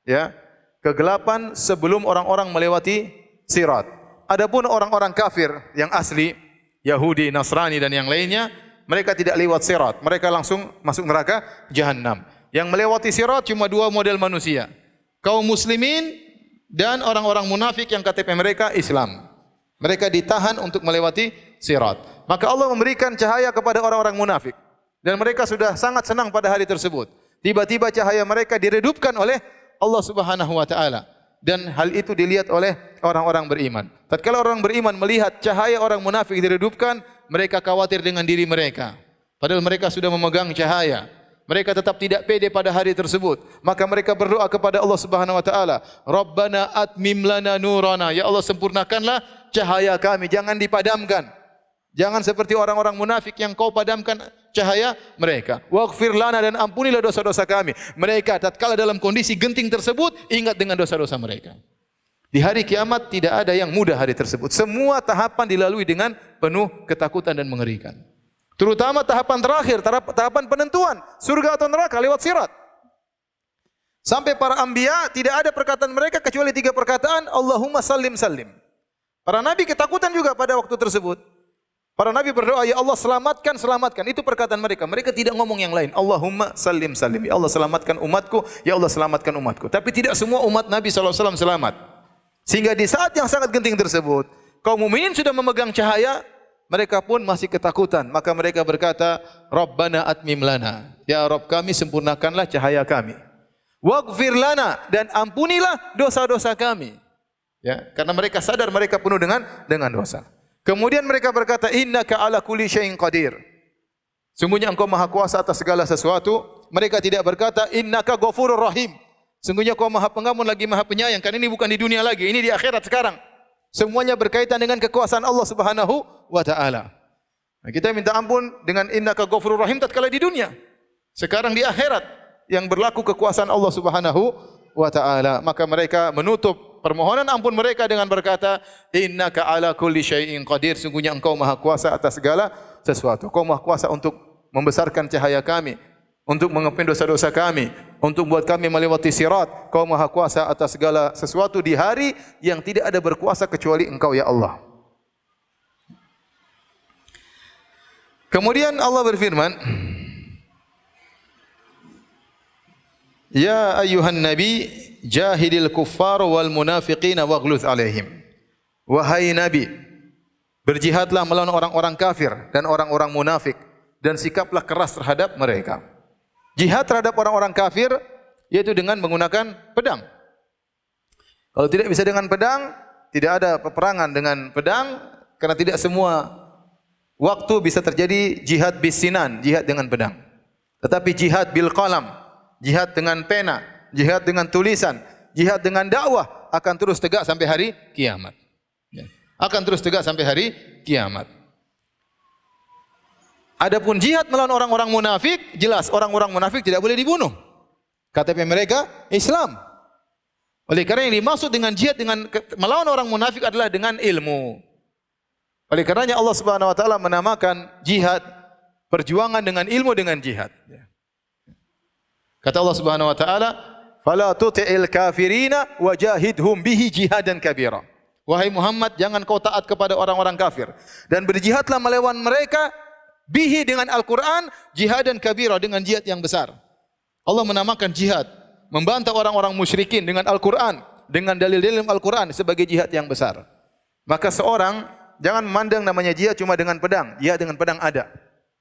ya. Kegelapan sebelum orang-orang melewati sirat. Adapun orang-orang kafir yang asli, Yahudi, Nasrani dan yang lainnya, mereka tidak lewat sirat. Mereka langsung masuk neraka jahanam. Yang melewati sirat cuma dua model manusia. Kaum muslimin dan orang-orang munafik yang KTP mereka Islam. Mereka ditahan untuk melewati sirat. Maka Allah memberikan cahaya kepada orang-orang munafik. Dan mereka sudah sangat senang pada hari tersebut. Tiba-tiba cahaya mereka diredupkan oleh Allah Subhanahu wa taala dan hal itu dilihat oleh orang-orang beriman. Tatkala orang beriman melihat cahaya orang munafik diredupkan, mereka khawatir dengan diri mereka. Padahal mereka sudah memegang cahaya. Mereka tetap tidak pede pada hari tersebut. Maka mereka berdoa kepada Allah Subhanahu wa taala, "Rabbana atmim lana nurana." Ya Allah sempurnakanlah cahaya kami, jangan dipadamkan. Jangan seperti orang-orang munafik yang kau padamkan cahaya mereka. Waghfir lana dan ampunilah dosa-dosa kami. Mereka tatkala dalam kondisi genting tersebut ingat dengan dosa-dosa mereka. Di hari kiamat tidak ada yang mudah hari tersebut. Semua tahapan dilalui dengan penuh ketakutan dan mengerikan. Terutama tahapan terakhir, tahapan penentuan surga atau neraka lewat sirat. Sampai para anbiya tidak ada perkataan mereka kecuali tiga perkataan Allahumma sallim sallim. Para nabi ketakutan juga pada waktu tersebut. Para nabi berdoa, Ya Allah selamatkan, selamatkan. Itu perkataan mereka. Mereka tidak ngomong yang lain. Allahumma salim salim. Ya Allah selamatkan umatku. Ya Allah selamatkan umatku. Tapi tidak semua umat Nabi SAW selamat. Sehingga di saat yang sangat genting tersebut, kaum muminin sudah memegang cahaya, mereka pun masih ketakutan. Maka mereka berkata, Rabbana atmim lana. Ya Rabb kami sempurnakanlah cahaya kami. Waghfir lana dan ampunilah dosa-dosa kami. Ya, karena mereka sadar mereka penuh dengan dengan dosa. Kemudian mereka berkata, Inna ka ala kulli syai'in qadir. Sungguhnya engkau maha kuasa atas segala sesuatu. Mereka tidak berkata, Inna ka ghafurur rahim. Sungguhnya engkau maha pengamun lagi maha penyayang. Kan ini bukan di dunia lagi, ini di akhirat sekarang. Semuanya berkaitan dengan kekuasaan Allah subhanahu wa ta'ala. Nah, kita minta ampun dengan Inna ka ghafurur rahim tatkala di dunia. Sekarang di akhirat yang berlaku kekuasaan Allah subhanahu wa ta'ala. Maka mereka menutup permohonan ampun mereka dengan berkata innaka ala kulli syai'in qadir. Sungguhnya engkau maha kuasa atas segala sesuatu. Engkau maha kuasa untuk membesarkan cahaya kami untuk mengepin dosa-dosa kami untuk buat kami melewati sirat. Engkau maha kuasa atas segala sesuatu di hari yang tidak ada berkuasa kecuali engkau ya Allah. Kemudian Allah berfirman Ya ayuhan nabi jahidil kuffar wal munafiqin waghluz alaihim. Wahai nabi, berjihadlah melawan orang-orang kafir dan orang-orang munafik dan sikaplah keras terhadap mereka. Jihad terhadap orang-orang kafir yaitu dengan menggunakan pedang. Kalau tidak bisa dengan pedang, tidak ada peperangan dengan pedang karena tidak semua waktu bisa terjadi jihad bisinan, jihad dengan pedang. Tetapi jihad bil qalam, jihad dengan pena, jihad dengan tulisan, jihad dengan dakwah akan terus tegak sampai hari kiamat. Ya. Akan terus tegak sampai hari kiamat. Adapun jihad melawan orang-orang munafik, jelas orang-orang munafik tidak boleh dibunuh. KTP mereka Islam. Oleh kerana yang dimaksud dengan jihad dengan melawan orang munafik adalah dengan ilmu. Oleh karenanya Allah Subhanahu wa taala menamakan jihad perjuangan dengan ilmu dengan jihad. Ya. Kata Allah Subhanahu wa taala, "Fala tuti'il kafirina wajahidhum bihi jihadan kabira." Wahai Muhammad, jangan kau taat kepada orang-orang kafir dan berjihadlah melawan mereka bihi dengan Al-Qur'an jihadan kabira dengan jihad yang besar. Allah menamakan jihad membantah orang-orang musyrikin dengan Al-Qur'an dengan dalil-dalil Al-Qur'an sebagai jihad yang besar. Maka seorang jangan memandang namanya jihad cuma dengan pedang. Jihad dengan pedang ada.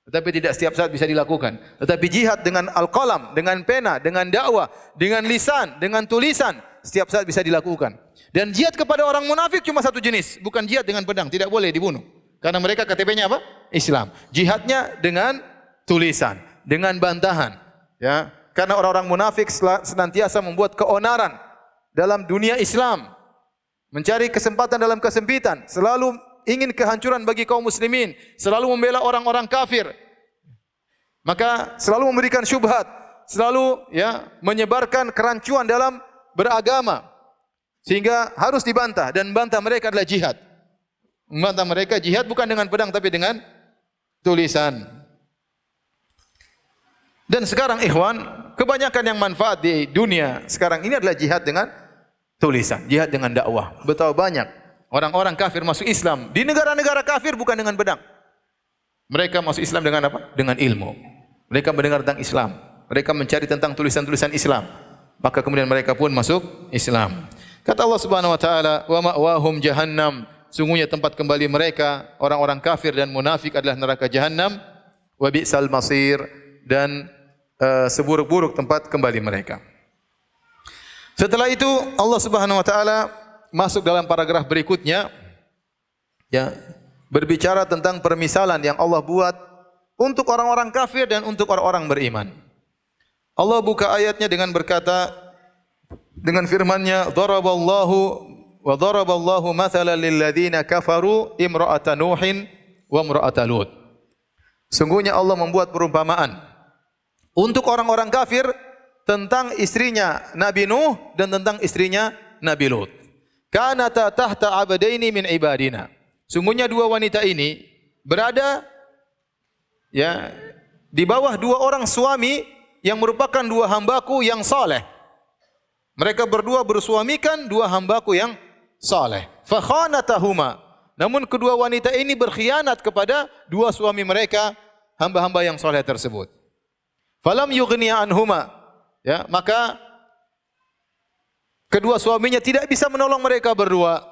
Tetapi tidak setiap saat bisa dilakukan. Tetapi jihad dengan al-qalam, dengan pena, dengan dakwah, dengan lisan, dengan tulisan, setiap saat bisa dilakukan. Dan jihad kepada orang munafik cuma satu jenis, bukan jihad dengan pedang, tidak boleh dibunuh. Karena mereka KTP-nya apa? Islam. Jihadnya dengan tulisan, dengan bantahan. Ya, karena orang-orang munafik senantiasa membuat keonaran dalam dunia Islam. Mencari kesempatan dalam kesempitan, selalu ingin kehancuran bagi kaum muslimin, selalu membela orang-orang kafir. Maka selalu memberikan syubhat, selalu ya menyebarkan kerancuan dalam beragama. Sehingga harus dibantah dan bantah mereka adalah jihad. Membantah mereka jihad bukan dengan pedang tapi dengan tulisan. Dan sekarang ikhwan, kebanyakan yang manfaat di dunia sekarang ini adalah jihad dengan tulisan, jihad dengan dakwah. Betapa banyak orang-orang kafir masuk Islam di negara-negara kafir bukan dengan pedang. Mereka masuk Islam dengan apa? Dengan ilmu. Mereka mendengar tentang Islam. Mereka mencari tentang tulisan-tulisan Islam. Maka kemudian mereka pun masuk Islam. Kata Allah Subhanahu wa taala, "Wa ma'wahum jahannam." Sungguhnya tempat kembali mereka orang-orang kafir dan munafik adalah neraka jahannam. Wa bi'sal masir dan uh, seburuk-buruk tempat kembali mereka. Setelah itu Allah Subhanahu wa taala masuk dalam paragraf berikutnya ya berbicara tentang permisalan yang Allah buat untuk orang-orang kafir dan untuk orang-orang beriman. Allah buka ayatnya dengan berkata dengan firman-Nya daraballahu wa daraballahu mathalan lil ladzina kafaru imra'ata nuhin wa imra'ata lut. Sungguhnya Allah membuat perumpamaan untuk orang-orang kafir tentang istrinya Nabi Nuh dan tentang istrinya Nabi Lut. Kanata tahta abadaini min ibadina. Sungguhnya dua wanita ini berada ya di bawah dua orang suami yang merupakan dua hambaku yang saleh. Mereka berdua bersuamikan dua hambaku yang saleh. Fa khanatahuma. Namun kedua wanita ini berkhianat kepada dua suami mereka hamba-hamba yang saleh tersebut. Falam yughni anhuma. Ya, maka kedua suaminya tidak bisa menolong mereka berdua.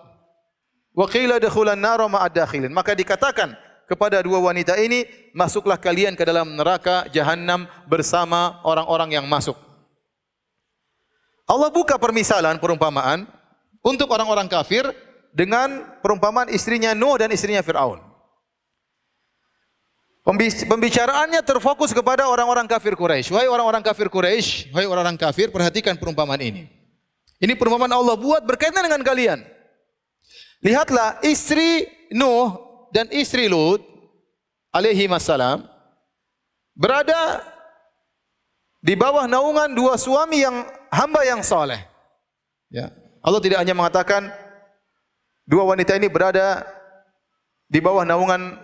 Wa qila dakhulan nar ma'ad dakhilin. Maka dikatakan kepada dua wanita ini, masuklah kalian ke dalam neraka jahanam bersama orang-orang yang masuk. Allah buka permisalan perumpamaan untuk orang-orang kafir dengan perumpamaan istrinya Nuh dan istrinya Firaun. Pembicaraannya terfokus kepada orang-orang kafir Quraisy. Wahai orang-orang kafir Quraisy, wahai orang-orang kafir, perhatikan perumpamaan ini. Ini perumpamaan Allah buat berkaitan dengan kalian. Lihatlah istri Nuh dan istri Lut alaihi wassalam berada di bawah naungan dua suami yang hamba yang saleh. Ya. Allah tidak hanya mengatakan dua wanita ini berada di bawah naungan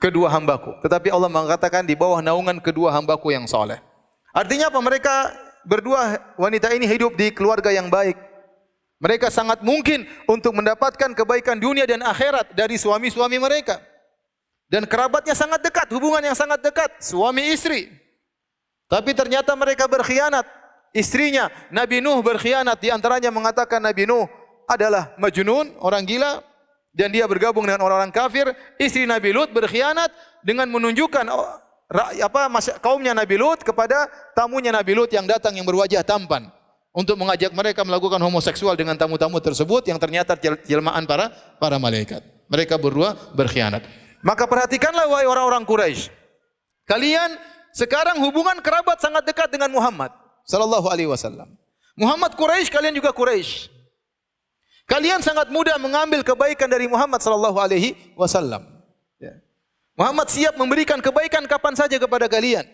kedua hambaku, tetapi Allah mengatakan di bawah naungan kedua hambaku yang saleh. Artinya apa? Mereka berdua wanita ini hidup di keluarga yang baik. Mereka sangat mungkin untuk mendapatkan kebaikan dunia dan akhirat dari suami-suami mereka. Dan kerabatnya sangat dekat, hubungan yang sangat dekat, suami istri. Tapi ternyata mereka berkhianat. Istrinya, Nabi Nuh berkhianat. Di antaranya mengatakan Nabi Nuh adalah majnun, orang gila. Dan dia bergabung dengan orang-orang kafir. Istri Nabi Lut berkhianat dengan menunjukkan apa kaumnya Nabi Lut kepada tamunya Nabi Lut yang datang yang berwajah tampan untuk mengajak mereka melakukan homoseksual dengan tamu-tamu tersebut yang ternyata jelmaan para para malaikat. Mereka berdua berkhianat. Maka perhatikanlah wahai orang-orang Quraisy. Kalian sekarang hubungan kerabat sangat dekat dengan Muhammad sallallahu alaihi wasallam. Muhammad Quraisy, kalian juga Quraisy. Kalian sangat mudah mengambil kebaikan dari Muhammad sallallahu alaihi wasallam. Muhammad siap memberikan kebaikan kapan saja kepada kalian.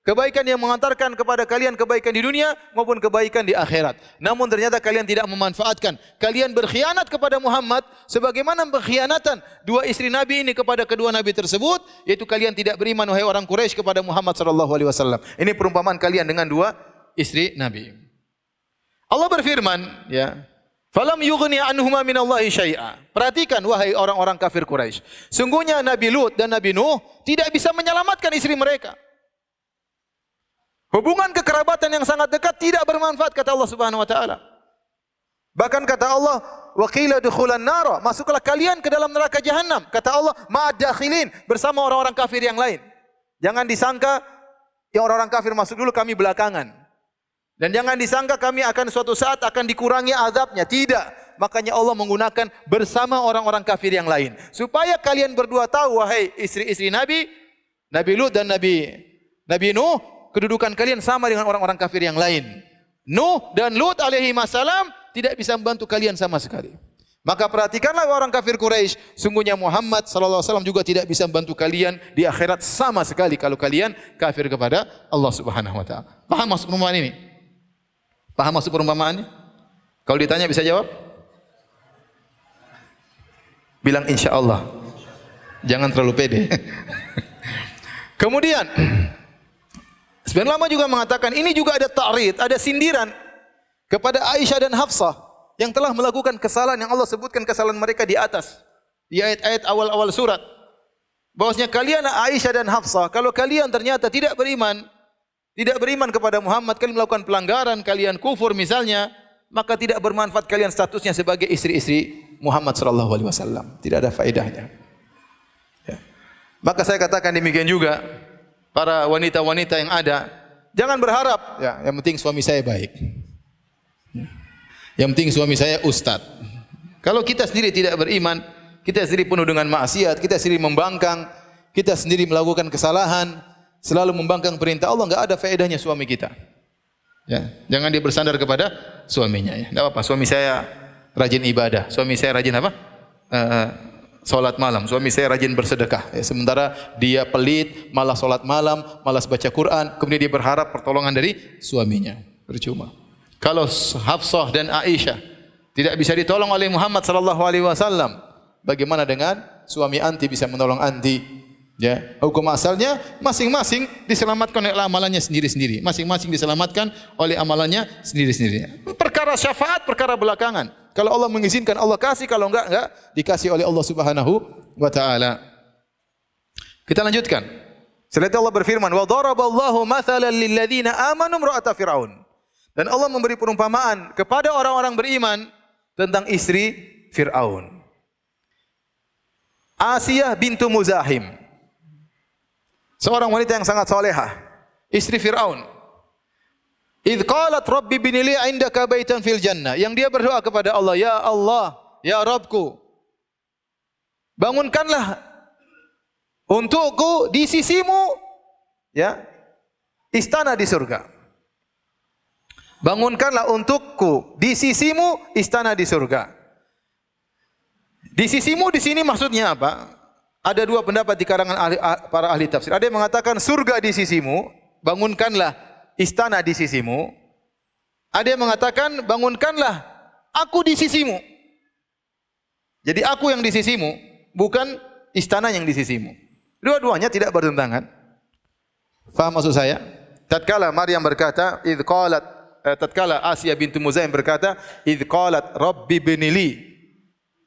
Kebaikan yang mengantarkan kepada kalian kebaikan di dunia maupun kebaikan di akhirat. Namun ternyata kalian tidak memanfaatkan. Kalian berkhianat kepada Muhammad sebagaimana berkhianatan dua istri Nabi ini kepada kedua Nabi tersebut. Yaitu kalian tidak beriman wahai orang Quraisy kepada Muhammad sallallahu alaihi wasallam. Ini perumpamaan kalian dengan dua istri Nabi. Allah berfirman, ya, Falam yughni anhuma min syai'a. Perhatikan wahai orang-orang kafir Quraisy. Sungguhnya Nabi Lut dan Nabi Nuh tidak bisa menyelamatkan istri mereka. Hubungan kekerabatan yang sangat dekat tidak bermanfaat kata Allah Subhanahu wa taala. Bahkan kata Allah, "Wa qila dukhulan nar." Masuklah kalian ke dalam neraka jahanam. Kata Allah, "Ma'adakhilin" bersama orang-orang kafir yang lain. Jangan disangka yang orang-orang kafir masuk dulu kami belakangan. Dan jangan disangka kami akan suatu saat akan dikurangi azabnya. Tidak. Makanya Allah menggunakan bersama orang-orang kafir yang lain. Supaya kalian berdua tahu, wahai istri-istri Nabi, Nabi Lut dan Nabi Nabi Nuh, kedudukan kalian sama dengan orang-orang kafir yang lain. Nuh dan Lut alaihi masalam tidak bisa membantu kalian sama sekali. Maka perhatikanlah orang kafir Quraisy, sungguhnya Muhammad sallallahu alaihi wasallam juga tidak bisa membantu kalian di akhirat sama sekali kalau kalian kafir kepada Allah Subhanahu wa taala. Paham maksud ini? Paham maksud perumpamaannya? Kalau ditanya bisa jawab? Bilang insya Allah. Jangan terlalu pede. Kemudian, Sebagian lama juga mengatakan ini juga ada ta'rid, ada sindiran kepada Aisyah dan Hafsah yang telah melakukan kesalahan yang Allah sebutkan kesalahan mereka di atas di ayat-ayat awal-awal surat. Bahwasanya kalian Aisyah dan Hafsah kalau kalian ternyata tidak beriman, tidak beriman kepada Muhammad, kalian melakukan pelanggaran, kalian kufur misalnya, maka tidak bermanfaat kalian statusnya sebagai istri-istri Muhammad sallallahu alaihi wasallam. Tidak ada faedahnya. Ya. Maka saya katakan demikian juga para wanita-wanita yang ada, jangan berharap ya, yang penting suami saya baik. Ya. Yang penting suami saya ustaz. Kalau kita sendiri tidak beriman, kita sendiri penuh dengan maksiat, kita sendiri membangkang, kita sendiri melakukan kesalahan, selalu membangkang perintah Allah, enggak ada faedahnya suami kita. Ya, jangan dia bersandar kepada suaminya ya. Enggak apa-apa, suami saya rajin ibadah, suami saya rajin apa? Uh, solat malam. Suami saya rajin bersedekah. Ya, sementara dia pelit, malah solat malam, malas baca Quran. Kemudian dia berharap pertolongan dari suaminya. Percuma. Kalau Hafsah dan Aisyah tidak bisa ditolong oleh Muhammad sallallahu alaihi wasallam, bagaimana dengan suami anti bisa menolong anti? Ya, hukum asalnya masing-masing diselamatkan oleh amalannya sendiri-sendiri. Masing-masing diselamatkan oleh amalannya sendiri-sendiri. Perkara syafaat, perkara belakangan. Kalau Allah mengizinkan Allah kasih, kalau enggak enggak dikasih oleh Allah Subhanahu wa taala. Kita lanjutkan. Setelah Allah berfirman, "Wa daraballahu mathalan lil ladzina amanu imra'ata fir'aun." Dan Allah memberi perumpamaan kepada orang-orang beriman tentang istri Fir'aun. Asiyah bintu Muzahim. Seorang wanita yang sangat salehah, istri Fir'aun. Idh qalat rabbi binili indaka baitan fil jannah. Yang dia berdoa kepada Allah, Ya Allah, Ya Rabbku. Bangunkanlah untukku di sisimu ya istana di surga. Bangunkanlah untukku di sisimu istana di surga. Di sisimu di sini maksudnya apa? Ada dua pendapat di karangan ahli, ah, para ahli tafsir. Ada yang mengatakan surga di sisimu, bangunkanlah istana di sisimu. Ada yang mengatakan bangunkanlah aku di sisimu. Jadi aku yang di sisimu, bukan istana yang di sisimu. Dua-duanya tidak bertentangan. Faham maksud saya? Tatkala Maryam berkata, "Idz qalat" eh, tatkala Asia bintu Muzaim berkata, "Idz qalat rabbi binili"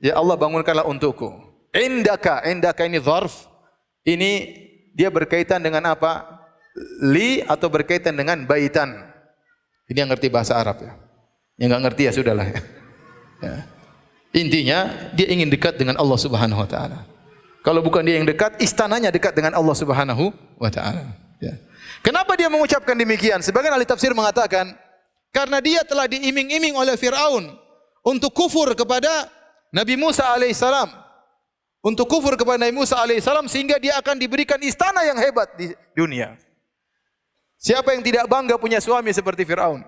Ya Allah bangunkanlah untukku. Indaka, indaka ini zarf. Ini dia berkaitan dengan apa? li atau berkaitan dengan baitan. Ini yang ngerti bahasa Arab ya. Yang enggak ngerti ya sudahlah ya. ya. Intinya dia ingin dekat dengan Allah Subhanahu wa taala. Kalau bukan dia yang dekat, istananya dekat dengan Allah Subhanahu wa taala. Ya. Kenapa dia mengucapkan demikian? Sebagian ahli tafsir mengatakan karena dia telah diiming-iming oleh Firaun untuk kufur kepada Nabi Musa alaihissalam untuk kufur kepada Nabi Musa alaihissalam sehingga dia akan diberikan istana yang hebat di dunia. Siapa yang tidak bangga punya suami seperti Firaun?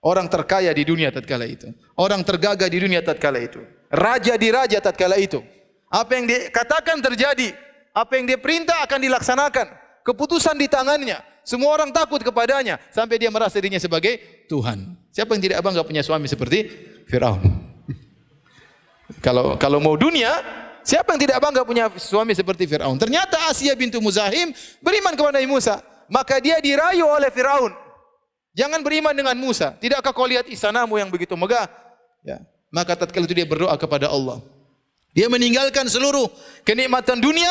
Orang terkaya di dunia tatkala itu. Orang tergagah di dunia tatkala itu. Raja di raja tatkala itu. Apa yang dikatakan terjadi, apa yang dia perintah akan dilaksanakan. Keputusan di tangannya. Semua orang takut kepadanya sampai dia merasa dirinya sebagai Tuhan. Siapa yang tidak bangga punya suami seperti Firaun? Kalau kalau mau dunia, siapa yang tidak bangga punya suami seperti Firaun? Ternyata Asia bintu Muzahim beriman kepada Nabi Musa maka dia dirayu oleh Firaun. Jangan beriman dengan Musa. Tidakkah kau lihat istanamu yang begitu megah? Ya. Maka tatkala itu dia berdoa kepada Allah. Dia meninggalkan seluruh kenikmatan dunia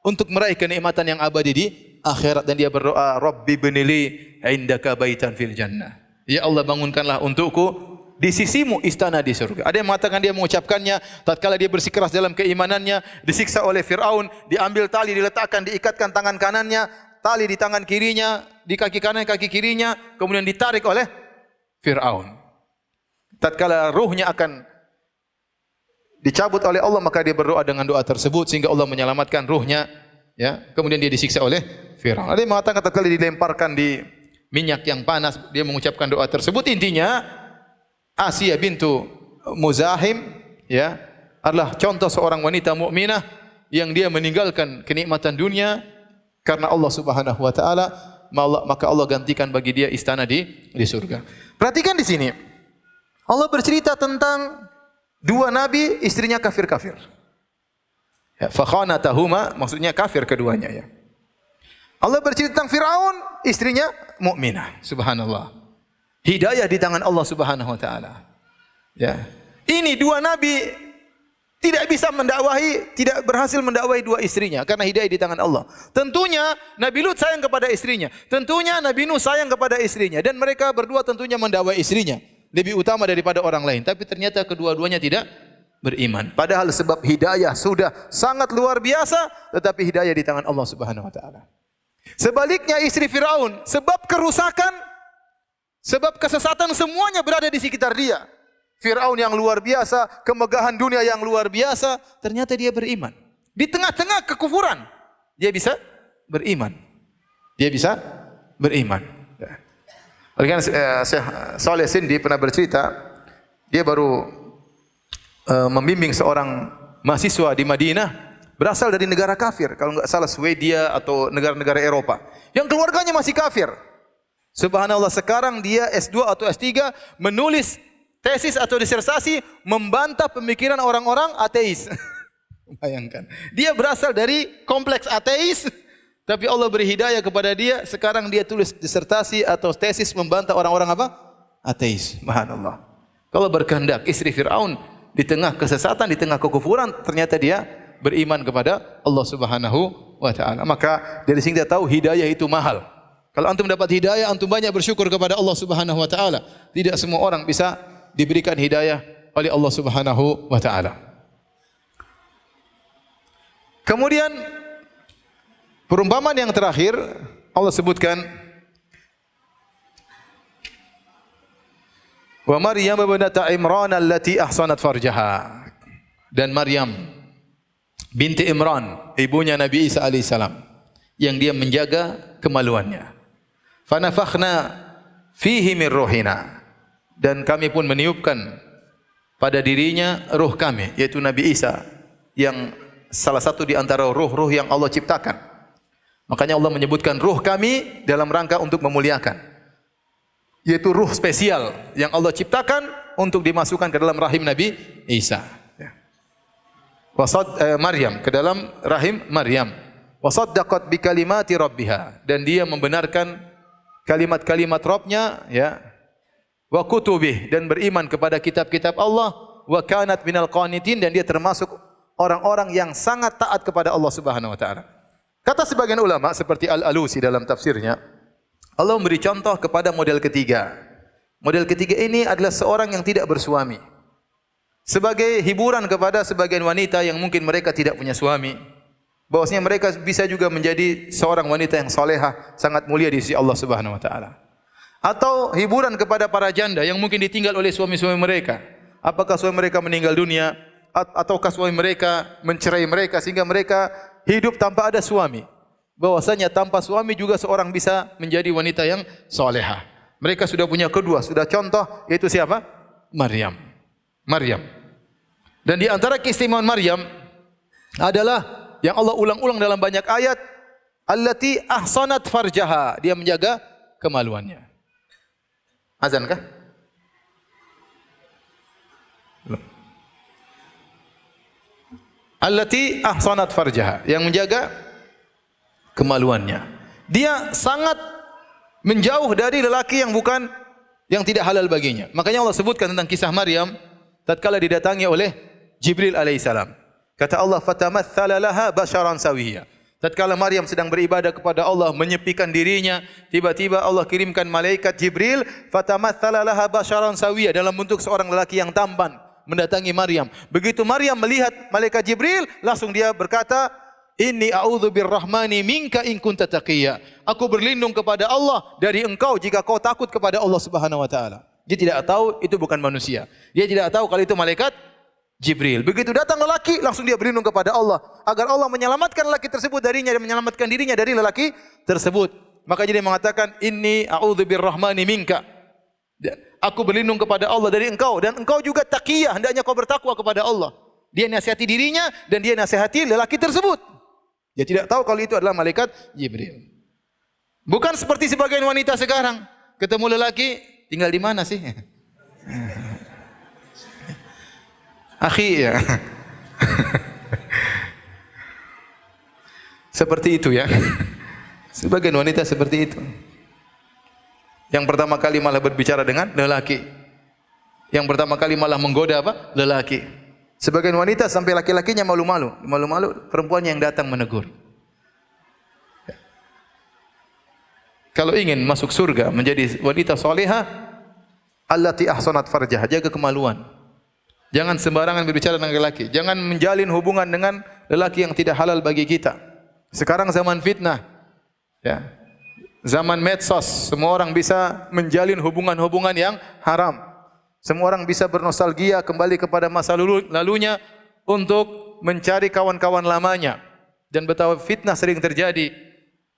untuk meraih kenikmatan yang abadi di akhirat dan dia berdoa, "Rabbi binili indaka baitan fil jannah." Ya Allah bangunkanlah untukku di sisimu istana di surga. Ada yang mengatakan dia mengucapkannya tatkala dia bersikeras dalam keimanannya, disiksa oleh Firaun, diambil tali diletakkan diikatkan tangan kanannya, tali di tangan kirinya, di kaki kanan kaki kirinya, kemudian ditarik oleh Fir'aun. Tatkala ruhnya akan dicabut oleh Allah, maka dia berdoa dengan doa tersebut sehingga Allah menyelamatkan ruhnya. Ya, kemudian dia disiksa oleh Fir'aun. Ada yang mengatakan tatkala dilemparkan di minyak yang panas, dia mengucapkan doa tersebut. Intinya, Asia bintu Muzahim, ya, adalah contoh seorang wanita mukminah yang dia meninggalkan kenikmatan dunia, karena Allah Subhanahu wa taala maka Allah gantikan bagi dia istana di di surga. Perhatikan di sini. Allah bercerita tentang dua nabi istrinya kafir-kafir. Ya, fa khanatahuma maksudnya kafir keduanya ya. Allah bercerita tentang Firaun, istrinya mukminah. Subhanallah. Hidayah di tangan Allah Subhanahu wa taala. Ya. Ini dua nabi tidak bisa mendakwahi, tidak berhasil mendakwahi dua istrinya karena hidayah di tangan Allah. Tentunya Nabi Lut sayang kepada istrinya. Tentunya Nabi Nuh sayang kepada istrinya dan mereka berdua tentunya mendakwahi istrinya lebih utama daripada orang lain. Tapi ternyata kedua-duanya tidak beriman. Padahal sebab hidayah sudah sangat luar biasa, tetapi hidayah di tangan Allah Subhanahu wa taala. Sebaliknya istri Firaun, sebab kerusakan, sebab kesesatan semuanya berada di sekitar dia. Firaun yang luar biasa, kemegahan dunia yang luar biasa, ternyata dia beriman. Di tengah-tengah kekufuran, dia bisa beriman. Dia bisa beriman. Ya. Uh, Syekh Saleh Sindi pernah bercerita, dia baru uh, membimbing seorang mahasiswa di Madinah berasal dari negara kafir, kalau enggak salah Swedia atau negara-negara Eropa. Yang keluarganya masih kafir. Subhanallah sekarang dia S2 atau S3 menulis tesis atau disertasi membantah pemikiran orang-orang ateis. Bayangkan. Dia berasal dari kompleks ateis, tapi Allah beri hidayah kepada dia. Sekarang dia tulis disertasi atau tesis membantah orang-orang apa? Ateis. Subhanallah. Kalau berkehendak istri Fir'aun di tengah kesesatan, di tengah kekufuran, ternyata dia beriman kepada Allah Subhanahu wa taala. Maka dari sini kita tahu hidayah itu mahal. Kalau antum dapat hidayah, antum banyak bersyukur kepada Allah Subhanahu wa taala. Tidak semua orang bisa diberikan hidayah oleh Allah Subhanahu wa taala. Kemudian perumpamaan yang terakhir Allah sebutkan Wa Maryam binta Imran allati ahsanat farjaha dan Maryam binti Imran ibunya Nabi Isa alaihi salam yang dia menjaga kemaluannya. Fanafakhna fihi min ruhina dan kami pun meniupkan pada dirinya ruh kami yaitu Nabi Isa yang salah satu di antara ruh-ruh yang Allah ciptakan. Makanya Allah menyebutkan ruh kami dalam rangka untuk memuliakan. Yaitu ruh spesial yang Allah ciptakan untuk dimasukkan ke dalam rahim Nabi Isa. Ya. Wasad eh, Maryam ke dalam rahim Maryam. Wasaddaqat bi kalimati rabbiha dan dia membenarkan kalimat-kalimat Rabbnya ya wa kutubih dan beriman kepada kitab-kitab Allah wa kanat minal qanitin dan dia termasuk orang-orang yang sangat taat kepada Allah Subhanahu wa taala. Kata sebagian ulama seperti Al-Alusi dalam tafsirnya, Allah memberi contoh kepada model ketiga. Model ketiga ini adalah seorang yang tidak bersuami. Sebagai hiburan kepada sebagian wanita yang mungkin mereka tidak punya suami, bahwasanya mereka bisa juga menjadi seorang wanita yang salehah, sangat mulia di sisi Allah Subhanahu wa taala atau hiburan kepada para janda yang mungkin ditinggal oleh suami-suami mereka. Apakah suami mereka meninggal dunia ataukah suami mereka mencerai mereka sehingga mereka hidup tanpa ada suami. Bahwasanya tanpa suami juga seorang bisa menjadi wanita yang soleha. Mereka sudah punya kedua, sudah contoh yaitu siapa? Maryam. Maryam. Dan di antara keistimewaan Maryam adalah yang Allah ulang-ulang dalam banyak ayat allati ahsanat farjaha dia menjaga kemaluannya Azan kah? Allati ahsanat farjaha yang menjaga kemaluannya. Dia sangat menjauh dari lelaki yang bukan yang tidak halal baginya. Makanya Allah sebutkan tentang kisah Maryam tatkala didatangi oleh Jibril alaihissalam. Kata Allah fatamathala laha basharan sawiyya. Tatkala Maryam sedang beribadah kepada Allah, menyepikan dirinya, tiba-tiba Allah kirimkan malaikat Jibril, fatamatsala laha basharan sawiya dalam bentuk seorang lelaki yang tampan mendatangi Maryam. Begitu Maryam melihat malaikat Jibril, langsung dia berkata, "Inni a'udzu birrahmani minka in kunta taqiyya." Aku berlindung kepada Allah dari engkau jika kau takut kepada Allah Subhanahu wa taala. Dia tidak tahu itu bukan manusia. Dia tidak tahu kalau itu malaikat Jibril. Begitu datang lelaki, langsung dia berlindung kepada Allah. Agar Allah menyelamatkan lelaki tersebut darinya dan menyelamatkan dirinya dari lelaki tersebut. Maka jadi mengatakan, Inni a'udhu birrahmani minka. Aku berlindung kepada Allah dari engkau. Dan engkau juga taqiyah. Hendaknya kau bertakwa kepada Allah. Dia nasihati dirinya dan dia nasihati lelaki tersebut. Dia tidak tahu kalau itu adalah malaikat Jibril. Bukan seperti sebagian wanita sekarang. Ketemu lelaki, tinggal di mana sih? akhi ya. Seperti itu ya. Sebagian wanita seperti itu. Yang pertama kali malah berbicara dengan lelaki. Yang pertama kali malah menggoda apa? Lelaki. Sebagian wanita sampai laki-lakinya malu-malu. Malu-malu perempuan yang datang menegur. Kalau ingin masuk surga menjadi wanita soleha, allati ahsanat farjah, jaga kemaluan. Jangan sembarangan berbicara dengan lelaki. Jangan menjalin hubungan dengan lelaki yang tidak halal bagi kita. Sekarang zaman fitnah. Ya. Zaman medsos, semua orang bisa menjalin hubungan-hubungan yang haram. Semua orang bisa bernostalgia kembali kepada masa lalu, lalunya untuk mencari kawan-kawan lamanya. Dan betapa fitnah sering terjadi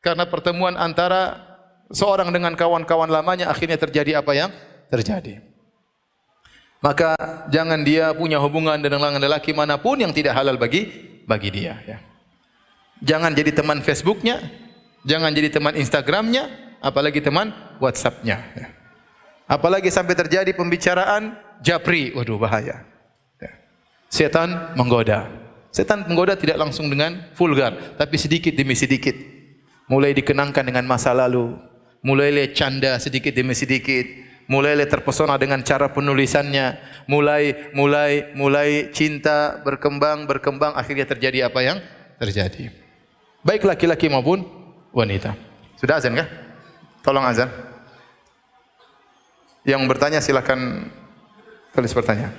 karena pertemuan antara seorang dengan kawan-kawan lamanya akhirnya terjadi apa yang terjadi. Maka jangan dia punya hubungan dengan lelaki manapun yang tidak halal bagi bagi dia. Ya. Jangan jadi teman Facebooknya, jangan jadi teman Instagramnya, apalagi teman WhatsAppnya. Ya. Apalagi sampai terjadi pembicaraan japri, waduh bahaya. Ya. Setan menggoda. Setan menggoda tidak langsung dengan vulgar, tapi sedikit demi sedikit. Mulai dikenangkan dengan masa lalu, mulai canda sedikit demi sedikit, mulai terpesona dengan cara penulisannya, mulai mulai mulai cinta berkembang berkembang akhirnya terjadi apa yang terjadi. Baik laki-laki maupun wanita. Sudah azan kah? Tolong azan. Yang bertanya silakan tulis pertanyaan.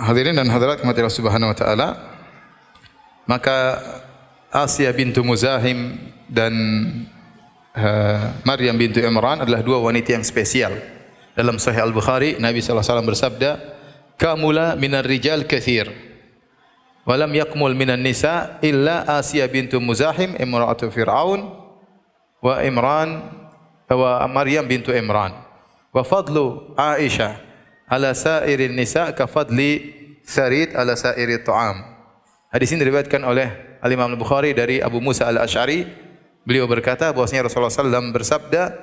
Hadirin dan hadirat kemati Allah Subhanahu wa taala. Maka Asia bintu Muzahim dan uh, Maryam bintu Imran adalah dua wanita yang spesial. Dalam Sahih Al-Bukhari, Nabi wasallam bersabda, "Kamula minar rijal katsir, wa lam yakmul minan nisa illa Asia bintu Muzahim imra'atu Fir'aun wa Imran wa Maryam bintu Imran. Wa fadlu Aisyah ala sa'irin nisa ka fadli Sarid ala sa'iri ta'am." Hadis ini diriwayatkan oleh Al-Imam Al-Bukhari dari Abu Musa Al-Ash'ari Beliau berkata bahwasanya Rasulullah SAW bersabda,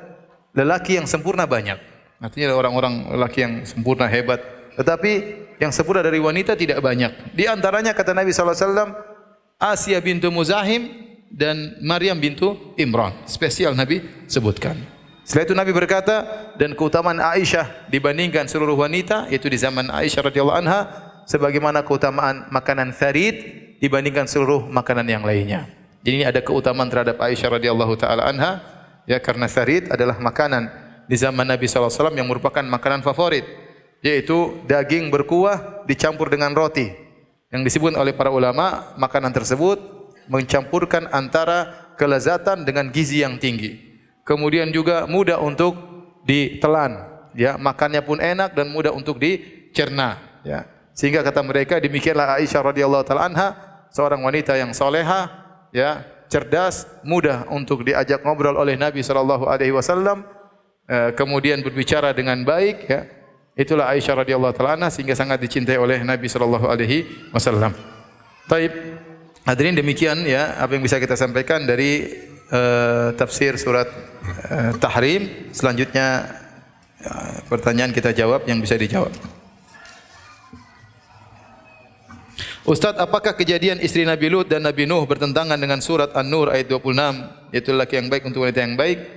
lelaki yang sempurna banyak. Artinya orang-orang lelaki yang sempurna hebat. Tetapi yang sempurna dari wanita tidak banyak. Di antaranya kata Nabi SAW, Asia bintu Muzahim dan Maryam bintu Imran. Spesial Nabi sebutkan. Setelah itu Nabi berkata, dan keutamaan Aisyah dibandingkan seluruh wanita, yaitu di zaman Aisyah radhiyallahu anha, sebagaimana keutamaan makanan tharid dibandingkan seluruh makanan yang lainnya. Jadi ini ada keutamaan terhadap Aisyah radhiyallahu taala anha ya karena sarid adalah makanan di zaman Nabi sallallahu alaihi wasallam yang merupakan makanan favorit yaitu daging berkuah dicampur dengan roti. Yang disebut oleh para ulama makanan tersebut mencampurkan antara kelezatan dengan gizi yang tinggi. Kemudian juga mudah untuk ditelan, ya makannya pun enak dan mudah untuk dicerna, ya. Sehingga kata mereka demikianlah Aisyah radhiyallahu taala anha seorang wanita yang soleha ya cerdas, mudah untuk diajak ngobrol oleh Nabi sallallahu alaihi wasallam, eh, kemudian berbicara dengan baik ya. Itulah Aisyah radhiyallahu taala sehingga sangat dicintai oleh Nabi sallallahu alaihi wasallam. Baik. Hadirin demikian ya apa yang bisa kita sampaikan dari uh, tafsir surat uh, Tahrim. Selanjutnya uh, pertanyaan kita jawab yang bisa dijawab. Ustaz, apakah kejadian istri Nabi Lut dan Nabi Nuh bertentangan dengan surat An-Nur ayat 26, yaitu laki yang baik untuk wanita yang baik?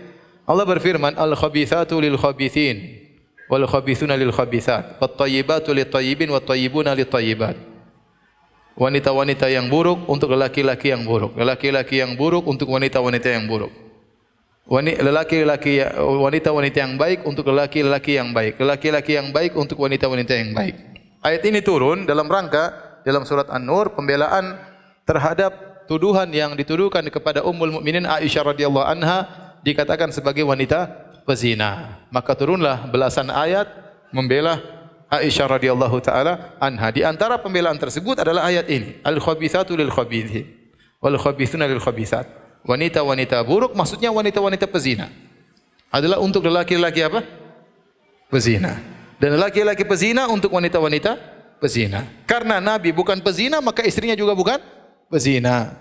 Allah berfirman, Al-khabithatu lil-khabithin, wal-khabithuna lil-khabithat, wat-tayyibatu lit-tayyibin, wat-tayyibuna lit-tayyibat. Wanita-wanita yang buruk untuk lelaki-lelaki yang buruk. Lelaki-lelaki yang buruk untuk wanita-wanita yang buruk. Lelaki-lelaki wanita-wanita yang baik untuk lelaki-lelaki yang baik. Lelaki-lelaki yang baik untuk wanita-wanita yang baik. Ayat ini turun dalam rangka dalam surat An-Nur pembelaan terhadap tuduhan yang dituduhkan kepada Ummul Mukminin Aisyah radhiyallahu anha dikatakan sebagai wanita pezina. Maka turunlah belasan ayat membela Aisyah radhiyallahu taala anha. Di antara pembelaan tersebut adalah ayat ini, al-khabithatu lil khabithin wal khabithuna lil khabithat. Wanita-wanita buruk maksudnya wanita-wanita pezina. Adalah untuk lelaki-lelaki apa? Pezina. Dan lelaki-lelaki pezina untuk wanita-wanita pezina. Karena Nabi bukan pezina, maka istrinya juga bukan pezina.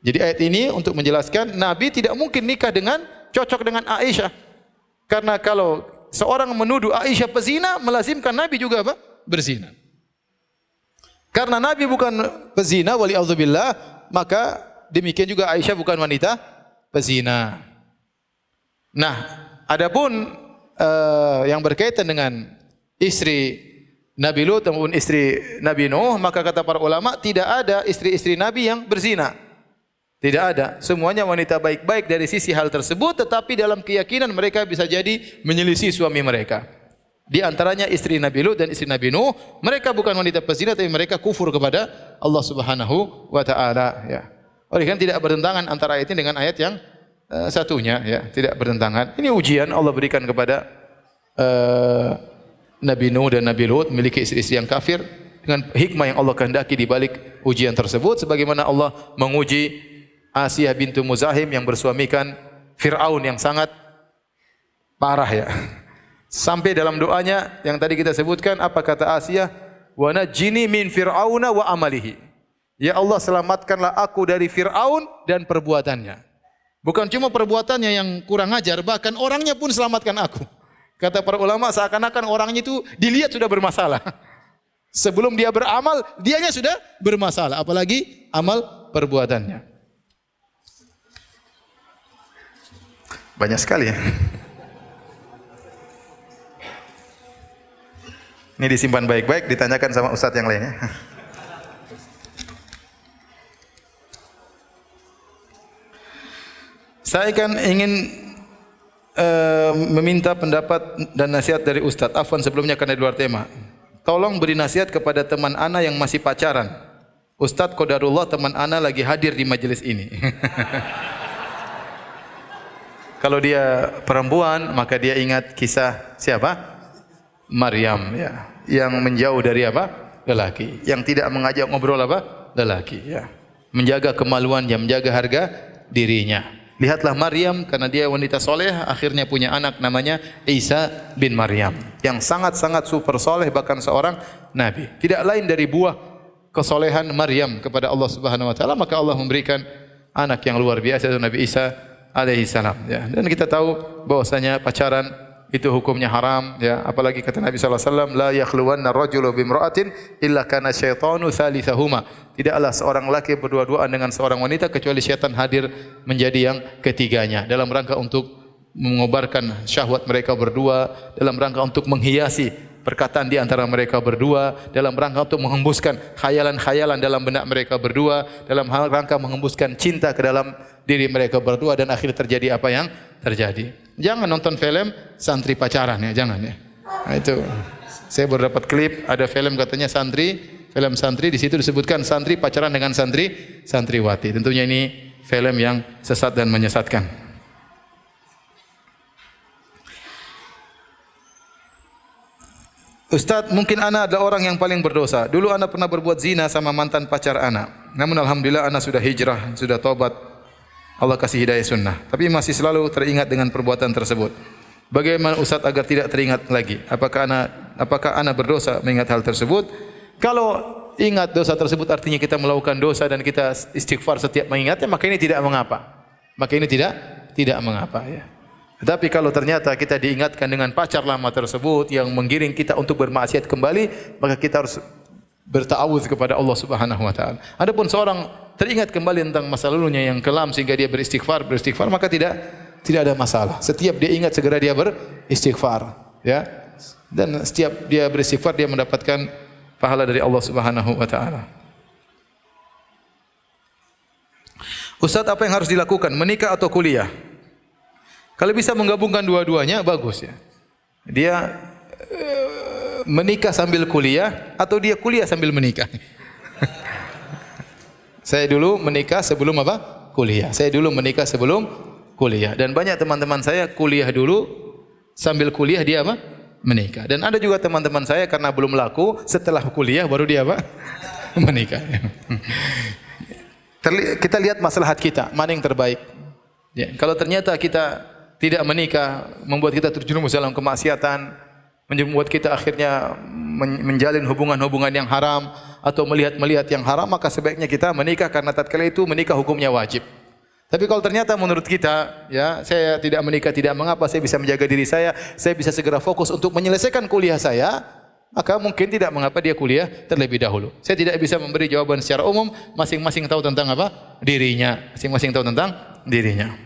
Jadi ayat ini untuk menjelaskan Nabi tidak mungkin nikah dengan cocok dengan Aisyah. Karena kalau seorang menuduh Aisyah pezina, melazimkan Nabi juga apa? berzina. Karena Nabi bukan pezina, wali alzubillah, maka demikian juga Aisyah bukan wanita pezina. Nah, adapun uh, yang berkaitan dengan istri Nabi Lut maupun istri Nabi Nuh, maka kata para ulama tidak ada istri-istri Nabi yang berzina. Tidak ada. Semuanya wanita baik-baik dari sisi hal tersebut, tetapi dalam keyakinan mereka bisa jadi menyelisih suami mereka. Di antaranya istri Nabi Lut dan istri Nabi Nuh, mereka bukan wanita pezina, tapi mereka kufur kepada Allah Subhanahu wa Ta'ala. Ya. Oleh karena tidak bertentangan antara ayat ini dengan ayat yang uh, satunya, ya, tidak bertentangan. Ini ujian Allah berikan kepada uh, Nabi Nuh dan Nabi Lut memiliki istri-istri yang kafir dengan hikmah yang Allah kehendaki di balik ujian tersebut sebagaimana Allah menguji Asiyah bintu Muzahim yang bersuamikan Fir'aun yang sangat parah ya. Sampai dalam doanya yang tadi kita sebutkan apa kata Asiyah? Wa najini min Fir'auna wa amalihi. Ya Allah selamatkanlah aku dari Fir'aun dan perbuatannya. Bukan cuma perbuatannya yang kurang ajar, bahkan orangnya pun selamatkan aku. Kata para ulama seakan-akan orangnya itu dilihat sudah bermasalah. Sebelum dia beramal, dianya sudah bermasalah. Apalagi amal perbuatannya. Banyak sekali ya. Ini disimpan baik-baik, ditanyakan sama ustaz yang lainnya. Saya kan ingin uh, meminta pendapat dan nasihat dari Ustaz. Afwan sebelumnya karena di luar tema. Tolong beri nasihat kepada teman ana yang masih pacaran. Ustaz Qadarullah teman ana lagi hadir di majelis ini. Kalau dia perempuan, maka dia ingat kisah siapa? Maryam ya, yang menjauh dari apa? lelaki, yang tidak mengajak ngobrol apa? lelaki ya. Menjaga kemaluannya, menjaga harga dirinya. Lihatlah Maryam karena dia wanita soleh akhirnya punya anak namanya Isa bin Maryam yang sangat-sangat super soleh bahkan seorang nabi. Tidak lain dari buah kesolehan Maryam kepada Allah Subhanahu wa taala maka Allah memberikan anak yang luar biasa itu Nabi Isa alaihi salam ya. Dan kita tahu bahwasanya pacaran itu hukumnya haram ya. Apalagi kata Nabi sallallahu alaihi wasallam la yakhluwanna rajulu bimra'atin illa kana syaitanu thalithahuma tidaklah seorang laki berdua-duaan dengan seorang wanita kecuali syaitan hadir menjadi yang ketiganya. Dalam rangka untuk mengobarkan syahwat mereka berdua dalam rangka untuk menghiasi perkataan di antara mereka berdua dalam rangka untuk menghembuskan khayalan-khayalan dalam benak mereka berdua dalam rangka menghembuskan cinta ke dalam diri mereka berdua dan akhirnya terjadi apa yang terjadi. Jangan nonton film santri pacaran ya, jangan ya. Nah, itu saya baru dapat klip ada film katanya santri, film santri di situ disebutkan santri pacaran dengan santri santriwati. Tentunya ini film yang sesat dan menyesatkan. Ustaz, mungkin anak adalah orang yang paling berdosa. Dulu anak pernah berbuat zina sama mantan pacar anak. Namun alhamdulillah anak sudah hijrah, sudah tobat, Allah kasih hidayah sunnah. Tapi masih selalu teringat dengan perbuatan tersebut. Bagaimana Ustaz agar tidak teringat lagi? Apakah anak apakah anak berdosa mengingat hal tersebut? Kalau ingat dosa tersebut artinya kita melakukan dosa dan kita istighfar setiap mengingatnya, maka ini tidak mengapa. Maka ini tidak tidak mengapa ya. Tetapi kalau ternyata kita diingatkan dengan pacar lama tersebut yang menggiring kita untuk bermaksiat kembali, maka kita harus bertawuz kepada Allah Subhanahu wa taala. Adapun seorang teringat kembali tentang masa lalunya yang kelam sehingga dia beristighfar, beristighfar maka tidak tidak ada masalah. Setiap dia ingat segera dia beristighfar, ya. Dan setiap dia beristighfar dia mendapatkan pahala dari Allah Subhanahu wa taala. Ustaz apa yang harus dilakukan? Menikah atau kuliah? Kalau bisa menggabungkan dua-duanya bagus ya. Dia uh, menikah sambil kuliah atau dia kuliah sambil menikah? Saya dulu menikah sebelum apa? Kuliah. Saya dulu menikah sebelum kuliah. Dan banyak teman-teman saya kuliah dulu sambil kuliah dia apa? Menikah. Dan ada juga teman-teman saya karena belum laku setelah kuliah baru dia apa? menikah. kita lihat maslahat kita, mana yang terbaik. Ya. Kalau ternyata kita tidak menikah, membuat kita terjerumus dalam kemaksiatan, membuat kita akhirnya menjalin hubungan-hubungan yang haram atau melihat-melihat yang haram maka sebaiknya kita menikah karena tatkala itu menikah hukumnya wajib. Tapi kalau ternyata menurut kita ya saya tidak menikah tidak mengapa saya bisa menjaga diri saya, saya bisa segera fokus untuk menyelesaikan kuliah saya, maka mungkin tidak mengapa dia kuliah terlebih dahulu. Saya tidak bisa memberi jawaban secara umum, masing-masing tahu tentang apa? dirinya. Masing-masing tahu tentang dirinya.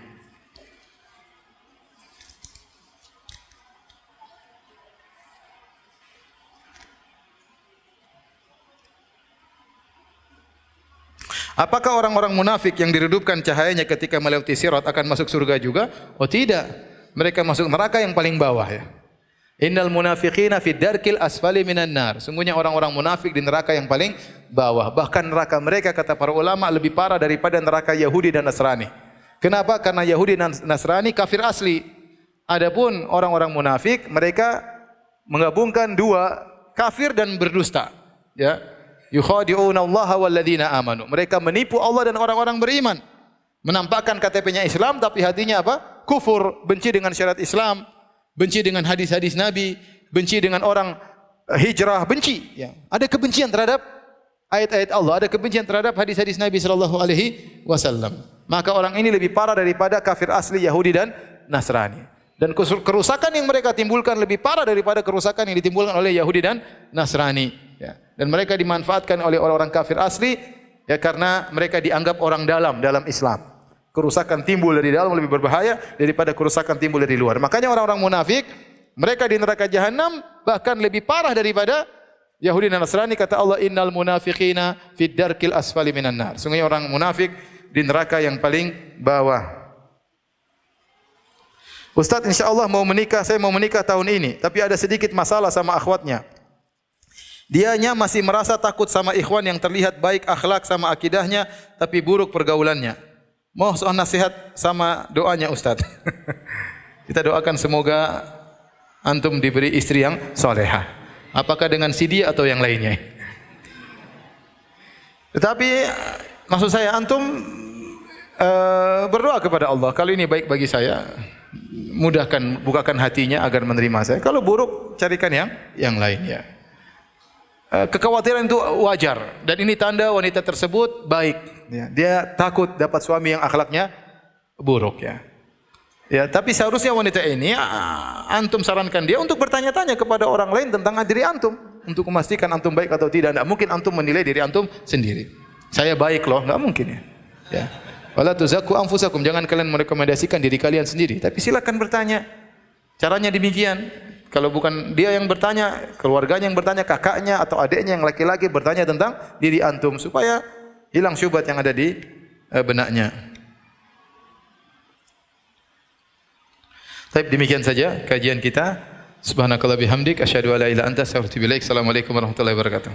Apakah orang-orang munafik yang diredupkan cahayanya ketika melewati sirat akan masuk surga juga? Oh tidak. Mereka masuk neraka yang paling bawah ya. Innal munafiqina fi darkil asfali minan nar. Sungguhnya orang-orang munafik di neraka yang paling bawah. Bahkan neraka mereka kata para ulama lebih parah daripada neraka Yahudi dan Nasrani. Kenapa? Karena Yahudi dan Nasrani kafir asli. Adapun orang-orang munafik mereka menggabungkan dua kafir dan berdusta. Ya. Yukhadi'una Allah wal ladina amanu. Mereka menipu Allah dan orang-orang beriman. Menampakkan KTP-nya Islam tapi hatinya apa? Kufur, benci dengan syariat Islam benci dengan hadis-hadis Nabi, benci dengan orang eh, hijrah, benci. Ya. Ada kebencian terhadap ayat-ayat Allah, ada kebencian terhadap hadis-hadis Nabi sallallahu alaihi wasallam. Maka orang ini lebih parah daripada kafir asli Yahudi dan Nasrani. Dan kerusakan yang mereka timbulkan lebih parah daripada kerusakan yang ditimbulkan oleh Yahudi dan Nasrani. Ya. Dan mereka dimanfaatkan oleh orang-orang kafir asli ya karena mereka dianggap orang dalam dalam Islam kerusakan timbul dari dalam lebih berbahaya daripada kerusakan timbul dari luar. Makanya orang-orang munafik mereka di neraka jahanam bahkan lebih parah daripada Yahudi dan Nasrani kata Allah innal munafiqina fid darkil asfali minan nar. Sungguhnya orang munafik di neraka yang paling bawah. Ustaz insyaallah mau menikah, saya mau menikah tahun ini, tapi ada sedikit masalah sama akhwatnya. Dianya masih merasa takut sama ikhwan yang terlihat baik akhlak sama akidahnya tapi buruk pergaulannya. Mau soal nasihat sama doanya Ustaz. Kita doakan semoga antum diberi istri yang soleha. Apakah dengan si dia atau yang lainnya? Tetapi maksud saya antum uh, berdoa kepada Allah. Kalau ini baik bagi saya, mudahkan bukakan hatinya agar menerima saya. Kalau buruk carikan yang yang lainnya. Uh, kekhawatiran itu wajar dan ini tanda wanita tersebut baik ya, dia takut dapat suami yang akhlaknya buruk ya. Ya, tapi seharusnya wanita ini antum sarankan dia untuk bertanya-tanya kepada orang lain tentang diri antum untuk memastikan antum baik atau tidak. Tidak mungkin antum menilai diri antum sendiri. Saya baik loh, enggak mungkin ya. Ya. Wala tuzakku anfusakum, jangan kalian merekomendasikan diri kalian sendiri, tapi silakan bertanya. Caranya demikian. Kalau bukan dia yang bertanya, keluarganya yang bertanya, kakaknya atau adiknya yang laki-laki bertanya tentang diri antum supaya hilang syubhat yang ada di uh, benaknya. Baik, demikian saja kajian kita. Subhanakallah bihamdik asyhadu an la ilaha illa anta. Assalamualaikum warahmatullahi wabarakatuh.